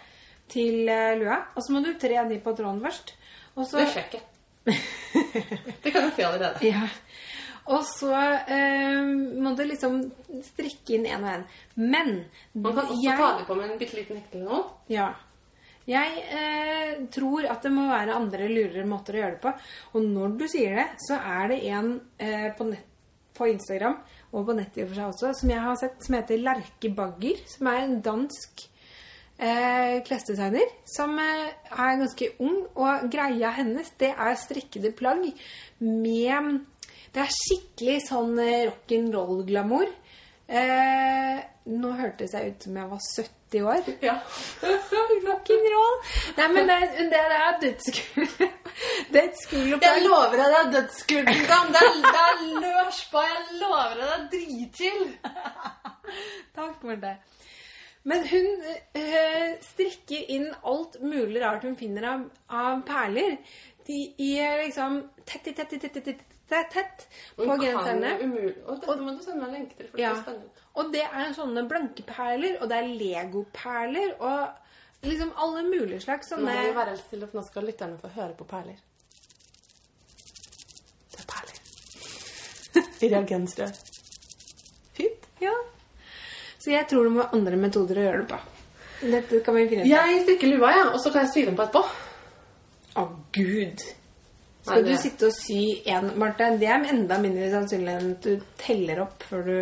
til eh, lua. Og så må du tre de på tråden først. Og så, Det skjer ikke. Det kan du si allerede. Ja. Og så eh, må du liksom strikke inn en og en. Men Man kan også ta det på med en bitte liten hekle nå. Ja. Jeg eh, tror at det må være andre lurere måter å gjøre det på. Og når du sier det, så er det en eh, på, nett, på Instagram og på nett i og for seg også, som jeg har sett, som heter Lerke Bagger. Som er en dansk eh, klesdesigner som eh, er ganske ung. Og greia hennes, det er strikkede plagg med Det er skikkelig sånn eh, rock'n'roll-glamour. Eh, nå hørtes jeg ut som jeg var 70 år. Ja. roll. Nei, men det, det er dødskult. Dødskult. Jeg lover deg det er liksom. Det er, det er løs på. Jeg lover deg det er dritchill. Takk for det. Men hun øh, strikker inn alt mulig rart hun finner av, av perler. De er liksom tett, tett, tett, tett, tett, tett, tett på er tett genserne. jo Og dette må du sende meg lenke til. for det er spennende. Og det er sånne blanke perler, og det er legoperler, og liksom alle mulige slags Nå sånne må vi være helt stille, for nå skal lytterne få høre på perler. Det er perler. I reagensrør. Fint. Ja. Så jeg tror det må være andre metoder å gjøre det på. Dette kan vi finne ut av. Jeg stikker lua, ja, og så kan jeg sy den på etterpå. Å, Gud! Skal du sitte og sy en, Marte? Det er enda mindre sannsynlig enn at du teller opp før du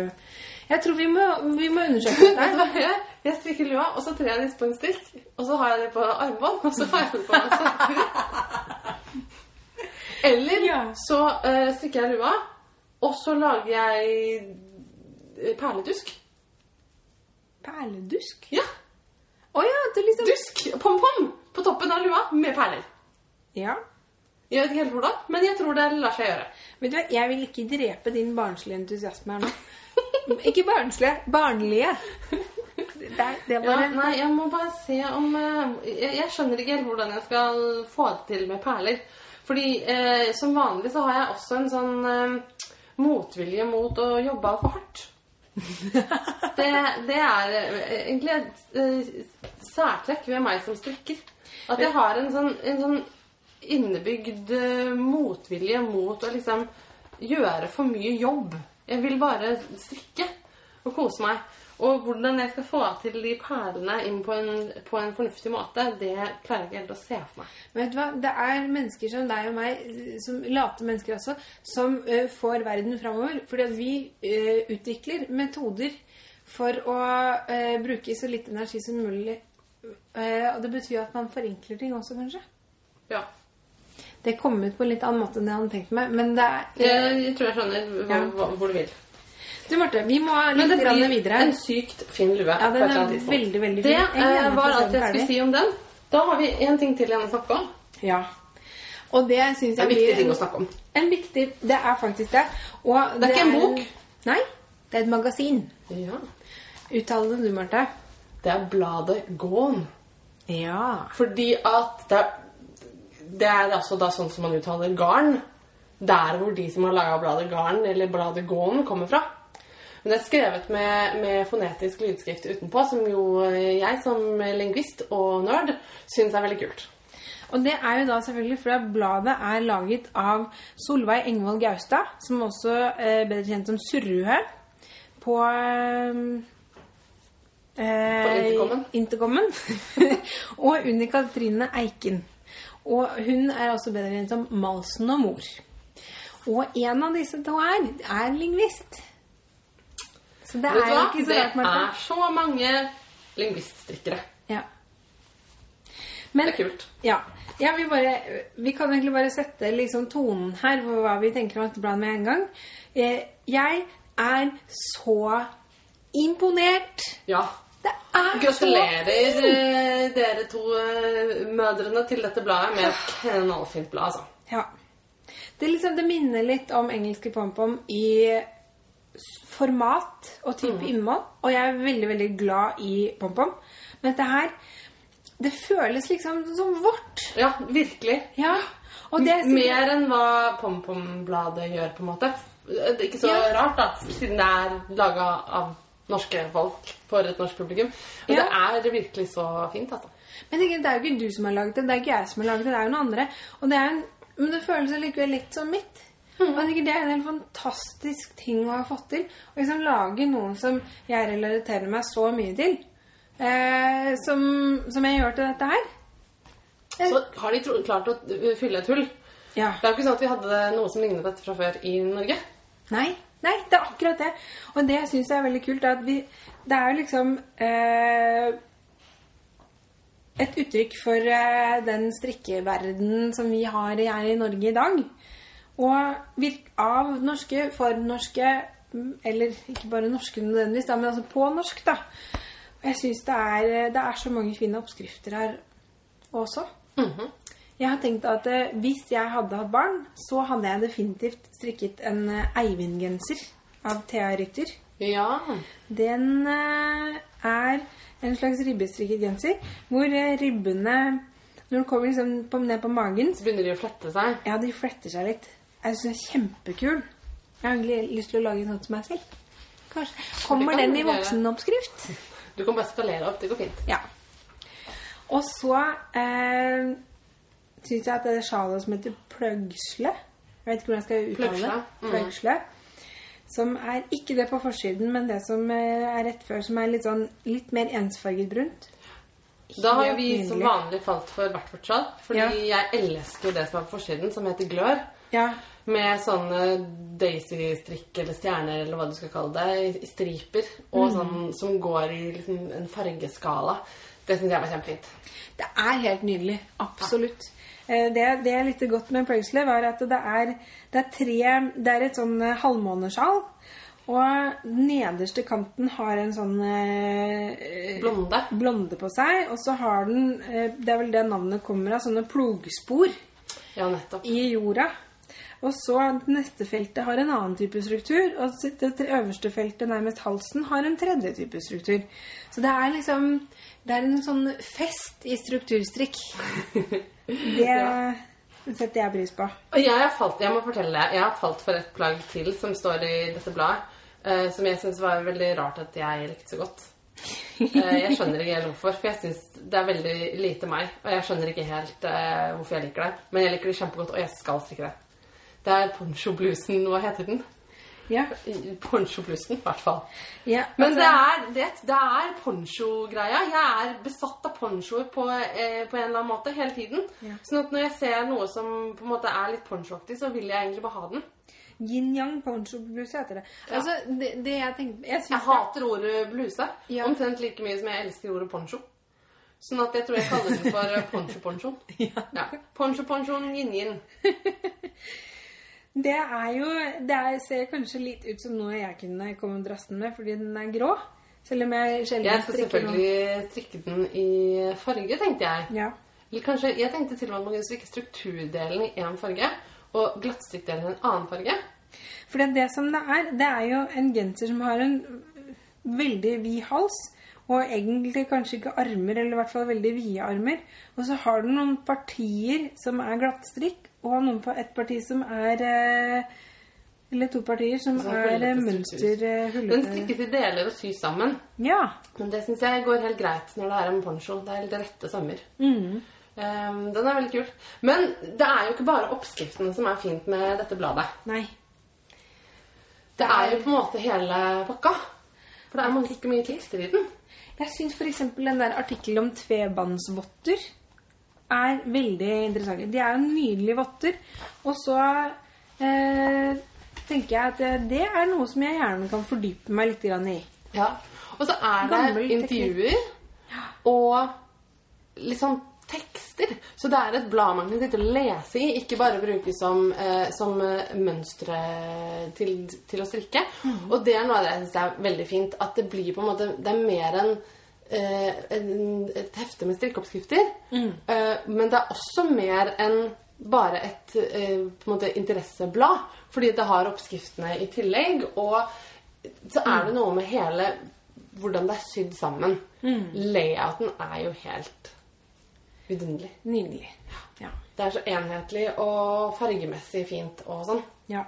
Jeg tror vi må, vi må undersøke dette. jeg strikker lua, og så trer jeg litt på en strikk. Og så har jeg det på armbånd, og så har jeg det på en sokker. Eller Ja. så uh, strikker jeg lua, og så lager jeg eh, perledusk. Perledusk? Ja, Å ja, du liksom dusk, pom-pom, på toppen av lua med perler. Ja. Jeg vet ikke helt hvordan, men jeg tror det lar seg gjøre. Vet du hva, jeg vil ikke drepe din barnslige entusiasme her nå. ikke barnslige, barnlige. Det, det det Ja, en nei, jeg må bare se om eh, jeg, jeg skjønner ikke helt hvordan jeg skal få det til med perler. Fordi eh, som vanlig så har jeg også en sånn eh, motvilje mot å jobbe for hardt. det, det er eh, egentlig et eh, særtrekk ved meg som strikker. At jeg har en sånn, en sånn innebygd eh, motvilje mot å liksom gjøre for mye jobb. Jeg vil bare strikke og kose meg. Og hvordan jeg skal få til de perlene inn på en, på en fornuftig måte, det klarer jeg ikke helt å se for meg. Men vet du hva? Det er mennesker som deg og meg, som late mennesker også, som eh, får verden framover. Fordi at vi eh, utvikler metoder for å eh, bruke så litt energi som mulig. Eh, og det betyr at man forenkler ting også, kanskje. Ja. Det kom ut på en litt annen måte enn jeg hadde tenkt meg, men det er Jeg, jeg tror jeg skjønner hva, Ja. hva, hvor du vil. Du, Marte, vi må litt det grann blir videre. en sykt fin lue. Ja, den er veldig, veldig fin. Det eh, var alt jeg skulle si om den. Da har vi en ting til igjen å snakke om. Ja. Og det syns Det er en viktig ting å snakke om. En viktig Det er faktisk det. Og Det er ikke en bok. Nei. Det er et magasin. Ja. Uttale det du, Marte. Det er bladet Gåen. Ja. Fordi at det er, det er altså da sånn som man uttaler garn. Der hvor de som har laga bladet Garn eller bladet Gåen, kommer fra. Men det er skrevet med, med fonetisk lydskrift utenpå, som jo jeg som lingvist og nerd syns er veldig kult. Og det er jo da selvfølgelig fordi bladet er laget av Solveig Engvold Gaustad, som også er bedre kjent som Surrue, på eh, På Intercomen. Intercomen. og Unni Katrine Eiken. Og hun er også bedre kjent som Malsen og mor. Og en av disse to her er lingvist. Så det er jo hva? ikke så Det rart, Marte. er så mange lingviststrikkere. Ja. Men, Det er kult. Ja. ja vi, bare, vi kan egentlig bare sette liksom tonen her for hva vi tenker om dette bladet med en gang. Eh, Jeg er så imponert. Ja. Det er Gratulerer eh, dere to eh, mødrene til dette bladet med et knallfint blad, altså. Ja. Det, liksom, det minner litt om engelske pompom i format og type innhold. Og jeg er veldig, veldig glad i pompom. Men dette her Det føles liksom som vårt. Ja, virkelig. Ja. Og det er Mer enn hva PomPom-bladet gjør, på en måte. Det er ikke så Ja. rart, da, siden det er laga av norske folk for et norsk publikum. Og Ja. det er virkelig så fint, altså. Men det er jo ikke du som har laget det, det er ikke jeg som har laget det, det er jo noen andre. Og det en, men det føles likevel litt som mitt. Og jeg tenker Det er en helt fantastisk ting å ha fått til. Å liksom lage noe som jeg relaterer meg så mye til. Eh, som, som jeg gjør til dette her. Så har de tro klart å fylle et hull. Ja. Det er jo ikke sånn at vi hadde noe som lignet på dette fra før i Norge. Nei, nei, det er akkurat det. Og det jeg er veldig kult, er at vi Det er jo liksom eh, et uttrykk for eh, den strikkeverdenen som vi har her i Norge i dag. Og av norske, for norske, mm, eller ikke bare norske nødvendigvis, da, men altså på norsk, da. Og jeg syns det, det er så mange fine oppskrifter her også. Jeg har tenkt at eh, hvis jeg hadde hatt barn, så hadde jeg definitivt strikket en eh, Eivind-genser av Thea Rytter. Ja. Den eh, er en slags ribbestrikket genser, hvor eh, ribbene Når den kommer liksom på, ned på magen, Så begynner de å flette seg. ja, de fletter seg litt. Jeg syns den er kjempekul. Jeg har egentlig lyst til å lage noe til meg selv. Kanskje. Kommer kan den du i gjøre. voksenoppskrift? Du kan bare skalere opp. Det går fint. Ja. Og så eh, syns jeg at det sjalet som heter pløgsle Jeg vet ikke hvordan jeg skal uttale Pløgsle, det. mm. Som er ikke det på forsiden, men det som eh, er rett før, som er litt sånn litt mer ensfarget brunt. Da har jo vi vi som vanlig falt for hvert vårt sjal. Fordi Ja. jeg elsker det som er på forsiden, som heter glør. Ja. Med sånne Daisy-strikk eller stjerner eller hva du skal kalle det, i- striper. Og sånn som går i liksom en fargeskala. Det syns jeg var kjempefint. Det er helt nydelig. Absolutt. Eh, Det, det jeg likte godt med Pløgsle, var at det er, det er tre Det er et sånn eh, halvmånesjal. Og den nederste kanten har en sånn eh, Blonde. blonde på seg. Og så har den eh, Det er vel det navnet kommer av, sånne plogspor Ja, i jorda. Og så det neste feltet har en annen type struktur. Og det øverste feltet, nærmest halsen, har en tredje type struktur. Så det er liksom Det er en sånn fest i strukturstrikk. Det setter jeg pris på. Og jeg har falt, jeg må fortelle jeg har falt for et plagg til som står i dette bladet, uh, som jeg syns var veldig rart at jeg likte så godt. Uh, jeg skjønner ikke helt hvorfor, for jeg syns det er veldig lite meg. Og jeg skjønner ikke helt uh, hvorfor jeg liker det, men jeg liker det kjempegodt, og jeg skal strikke det. Det er poncho-blusen, hva heter den? Ja. Poncho-bluesen, i hvert fall. ja Men det altså- er, det, det er poncho-greia. Jeg er besatt av ponchoer på, eh, på en eller annen måte hele tiden. Ja. Sånn at når jeg ser noe som på en måte er litt ponchoaktig, så vil jeg egentlig bare ha den. Yin-yang poncho-bluse heter det. Altså, det, det jeg tenker Jeg Jeg hater ordet bluse Ja. omtrent like mye som jeg elsker ordet poncho. Sånn at jeg tror jeg kaller den for poncho-ponchoen. Ja. Ja. Poncho-ponchoen yin-yin. Det er jo Det er, ser kanskje litt ut som noe jeg kunne komme drassende med, fordi den er grå. Selv om jeg sjelden Jeg skal strikker noe. selvfølgelig strikke den i farge, tenkte jeg. Ja. Eller kanskje, Jeg tenkte til og med kunne strikke strukturdelen i én farge og glattstrikkdelen i en annen farge. For det som det er, det er jo en genser som har en veldig vid hals. Og egentlig kanskje ikke armer, eller i hvert fall veldig vide armer. Og så har den noen partier som er glattstrikk, og noen på et parti som er eh, Eller to partier som Sånn er eh, hullete mønster Den strikkes i deler og sys sammen. Ja. Men det syns jeg går helt greit når det er en poncho. Det er litt rette sømmer. Mm. Um, den er veldig kul. Men det er jo ikke bare oppskriftene som er fint med dette bladet. Nei. Det er jo på en måte hele pakka. For det er ganske mye tekster i den. Jeg syns f.eks. den der artikkelen om tvebåndsvotter er veldig interessante. De er jo nydelige votter. Og så eh, tenker jeg at det- det er noe som jeg gjerne kan fordype meg litt grann i. Ja. Og så er det Gammel intervjuer og litt sånn tekster. Så det er et blad man kan sitte og lese i, ikke bare bruke som, eh, som eh, mønstre til, til å strikke. Og det er noe av det jeg syns er veldig fint. At det blir på en måte Det er mer enn eh, en- et hefte med strikkeoppskrifter. Eh, men det er også mer enn bare et eh, på en måte interesseblad. Fordi det har oppskriftene i tillegg. Og så er det noe med hele hvordan det er sydd sammen. Layouten er jo helt vidunderlig. Nydelig. Ja. Det er så enhetlig og fargemessig fint og sånn. ja.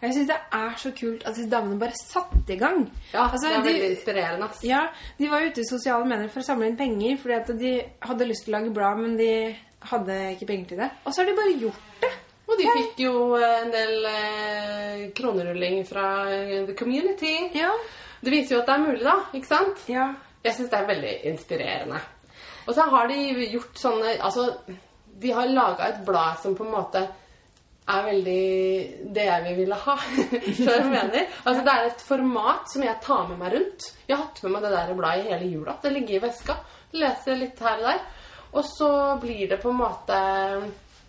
Jeg syns det er så kult at disse damene bare satte i gang. Ja, Altså, det er de- veldig inspirerende. ass. Ja, De var ute i sosiale medier for å samle inn penger fordi at de hadde lyst til å lage blad, men de hadde ikke penger til det. Og så har de bare gjort det. Og de fikk jo eh, en del eh, kronerulling fra eh, the community. Ja. Det viser jo at det er mulig, da. Ikke sant? Ja. Jeg syns det er veldig inspirerende. Og så har de gjort sånne Altså, de har laga et blad som på en måte er veldig det jeg vil ville ha. Skjønner du mener? Altså, det er et format som jeg tar med meg rundt. Jeg har hatt med meg det der bladet i hele jula. Det ligger i veska. Leser litt her og der. Og så blir det på en måte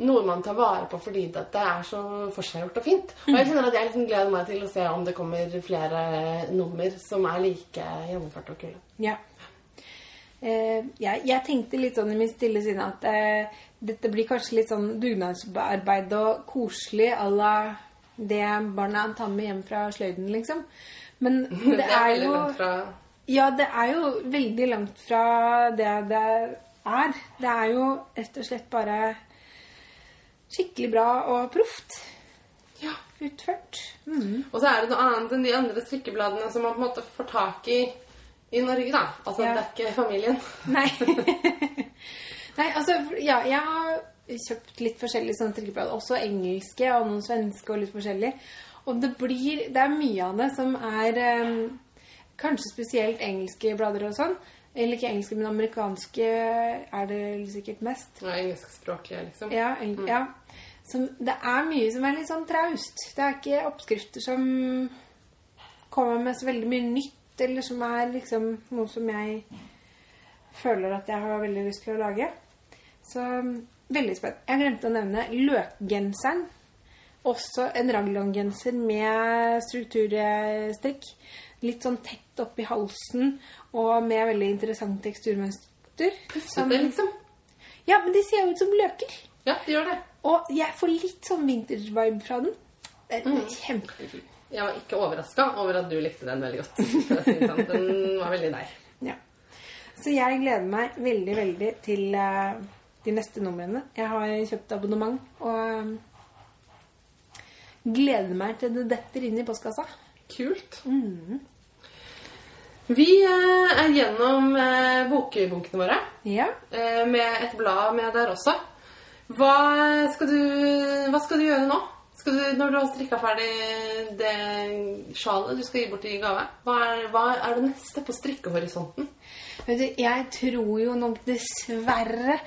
noe man tar vare på fordi det er så forseggjort og fint. Og jeg kjenner at jeg liksom gleder meg til å se om det kommer flere nummer som er like gjennomførte og kule. Ja. Uh, jeg, jeg tenkte litt sånn i min stille sinne at eh, dette blir kanskje litt sånn dugnadsarbeid og koselig à la det barna tar med hjem fra sløyden, liksom. Men det, er jo Ja, det er jo veldig langt fra det det er. Det er jo rett og slett bare skikkelig bra og proft Ja. utført. Mm. Og så er det noe annet enn de andre strikkebladene som man på en måte får tak i i Norge, da. Altså, Ja. det er ikke familien. Nei. Nei, altså, ja, jeg har kjøpt litt forskjellige sånne strikkeblader. Også engelske og noen svenske og litt forskjellig. Og det blir Det er mye av det som er um, kanskje spesielt engelske blader og sånn. Eller ikke engelske, men amerikanske er det sikkert mest. Ja, engelskspråklige, liksom. Ja, eng- ja. Som, det er mye som er litt sånn traust. Det er ikke oppskrifter som kommer med så veldig mye nytt, eller som er liksom noe som jeg føler at jeg har veldig lyst til å lage. Så veldig spent. Jeg glemte å nevne løkgenseren. Også en raglongenser med strukturstrikk. Litt sånn tett oppi halsen og med veldig interessant teksturmønster. Så liksom. Ja, men de ser jo ut som løker. Ja, de gjør det. Og jeg får litt sånn vintage-vibe fra den. Det er Mm. kjempefin. Jeg var ikke overraska over at du likte den veldig godt. Sånn. Den var veldig deg. Så jeg gleder meg veldig, veldig til eh, de neste numrene. Jeg har kjøpt abonnement og eh, gleder meg til det detter inn i postkassa. Kult. Vi eh, er gjennom eh, bokbunkene våre Ja. med et blad med der også. Hva skal du, hva skal du gjøre nå? Du, når du har strikka ferdig det sjalet du skal gi bort i gave, hva er, hva er det neste på strikkehorisonten? Vet du, jeg tror jo nok dessverre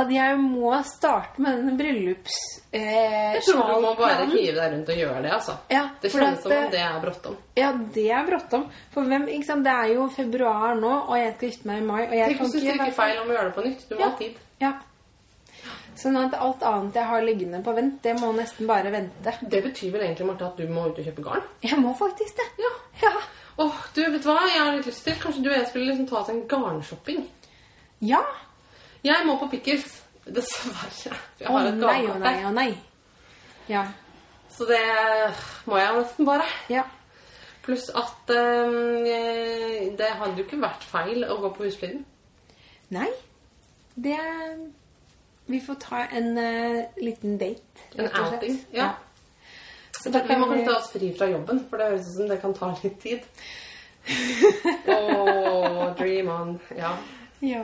at jeg må starte med denne bryllups... Eh, Jeg tror du må bare hive deg rundt og gjøre det. altså. Ja, det kjennes som eh, om det er bråttom. Ja, det er bråttom. For hvem, ikke sant? Det er jo februar nå, og jeg skal gifte meg i mai. Og jeg Tenk hvis du ikke feil om å gjøre det på nytt. Du må Ja. ha tid. Ja. Sånn at alt annet jeg har liggende på vent, det må nesten bare vente. Det betyr vel egentlig, Marte, at du må ut og kjøpe garn? Jeg må faktisk det. Ja. Ja. Åh, du, vet du hva? Jeg har litt lyst til. Kanskje du og jeg skulle liksom ta oss en garnshopping? Ja. Jeg må på Pickles. Dessverre. Å oh, nei, å oh, nei, å nei. Ja. Så det må jeg jo nesten bare. Ja. Pluss at um, det hadde jo ikke vært feil å gå på Husfliden. Nei. Det Vi får ta en uh, liten date. En rett og slett. outing. Ja. Så Da kan vi kanskje ta oss fri fra jobben, for det høres ut som det kan ta litt tid. Åh, dream on. Ja. Ja.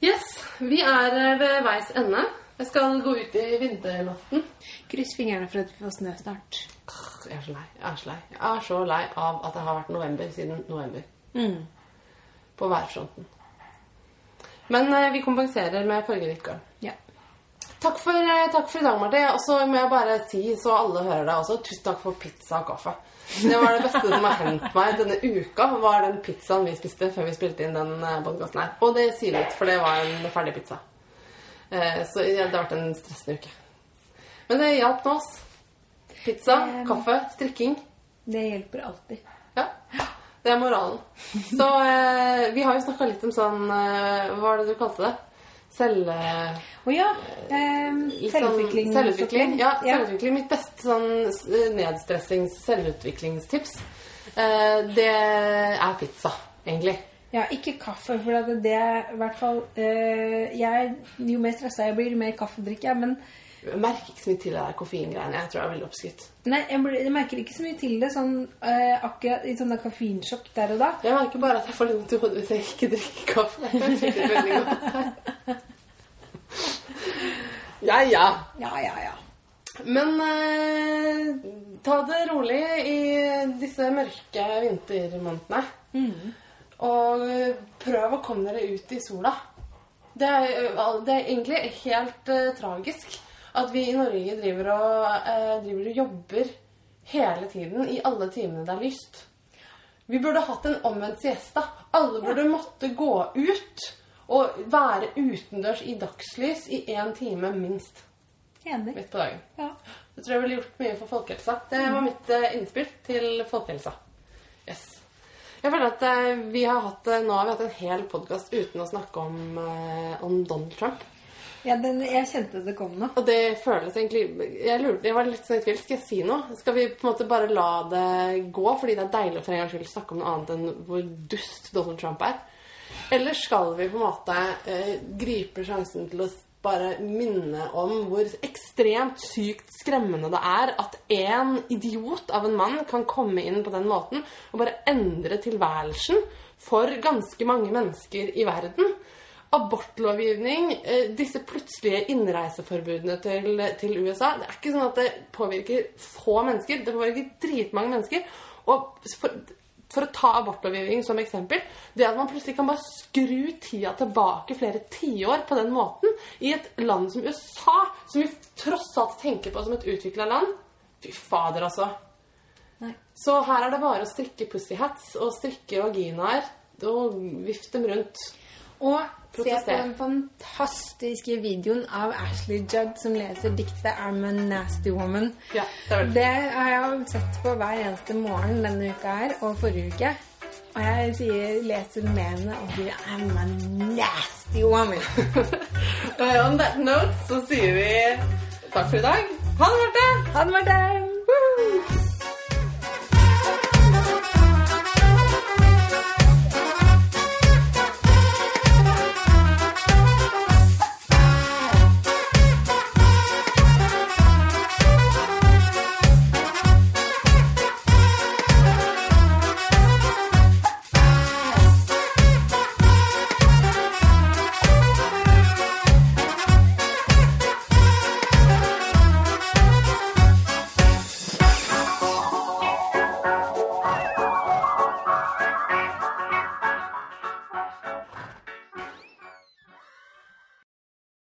Yes, vi er eh, ved veis ende. Jeg skal gå ut i vinternatten. Kryss fingrene for at vi får snø snart. Jeg er så lei. Jeg er så lei. Jeg er så lei av at det har vært november siden november. Mm. På værfronten. Men eh, vi kompenserer med fargerikt garn. Ja. Takk for, eh, takk for i dag, Marte. Og så må jeg bare si, så alle hører deg også, tusen takk for pizza og kaffe. Det var det beste som har hendt meg denne uka, var den pizzaen vi spiste før vi spilte inn den podkasten her. Og det sier litt, for det var en ferdig pizza. Eh, Så det har vært en stressende uke. Men det hjalp nå, oss. Pizza, Eh, kaffe, strikking. Det hjelper alltid. Ja, det er moralen. Så eh, vi har jo snakka litt om sånn eh, Hva var det du kalte det? Selv... Oh, ja. ehm, selvutvikling. sånn selvutvikling. Ja, selvutvikling. Mitt beste sånn s- nedstressings selvutviklingstips, eh, det er pizza, egentlig. Ja, ikke kaffe, for det er i hvert fall eh, jeg, Jo mer stressa jeg blir, jo mer kaffe drikker jeg. Men Jeg merker ikke så mye til det der koffeingreiene. Jeg tror det er veldig oppskrytt. nei, jeg, blir, jeg merker ikke så mye til det sånn eh, akkurat i sånn der koffeinsjokk der og da. Jeg merker bare at jeg får litt vondt i hodet hvis jeg ikke drikker kaffe. Jeg det veldig godt. Ja, ja. Ja, ja, ja. Men eh, ta det rolig i disse mørke vintermånedene. Mm. Og eh, prøv å komme dere ut i sola. Det er, det er egentlig helt uh, tragisk at vi i Norge driver og, eh, driver og jobber hele tiden i alle timene det er lyst. Vi burde hatt en omvendt siesta. Alle burde måtte gå ut og være utendørs i dagslys i én time minst Enig. midt på dagen. Ja. Det tror jeg ville gjort mye for folkehelsa. Det var mitt eh, innspill til folkehelsa. Yes. Jeg føler at eh, vi har hatt, eh, nå har vi hatt en hel podkast uten å snakke om, om Donald Trump. Ja den, jeg kjente det kom nå. Og det føles egentlig Jeg lurte, jeg var litt sånn i tvil. Skal jeg si noe? Skal vi på en måte bare la det gå fordi det er deilig å for en gangs skyld snakke om noe annet enn hvor dust Donald Trump er? Eller skal vi på en måte eh, gripe sjansen til å bare minne om hvor ekstremt sykt skremmende det er at en idiot av en mann kan komme inn på den måten og bare endre tilværelsen for ganske mange mennesker i verden? Abortlovgivning, eh, disse plutselige innreiseforbudene til, til USA Det er ikke sånn at det påvirker få mennesker, det påvirker dritmange mennesker. Og for, for å ta abortlovgivning som eksempel Det at man plutselig kan bare skru tida tilbake flere tiår på den måten i et land som USA, som vi tross alt tenker på som et utvikla land Fy fader, altså. Nei. Så her er det bare å strikke pussyhats og strikke vaginaer og vifte dem rundt. Og se på den fantastiske videoen av Ashley Judd som leser diktet 'I'm a Nasty Woman'. Ja, det Det har jeg sett på hver eneste morgen denne uka her, og forrige uke. Og jeg sier, leser med henne og sier 'I'm a nasty woman'. Og on that note så sier vi takk for i dag. Ha det, Marte! Ha det, Marte!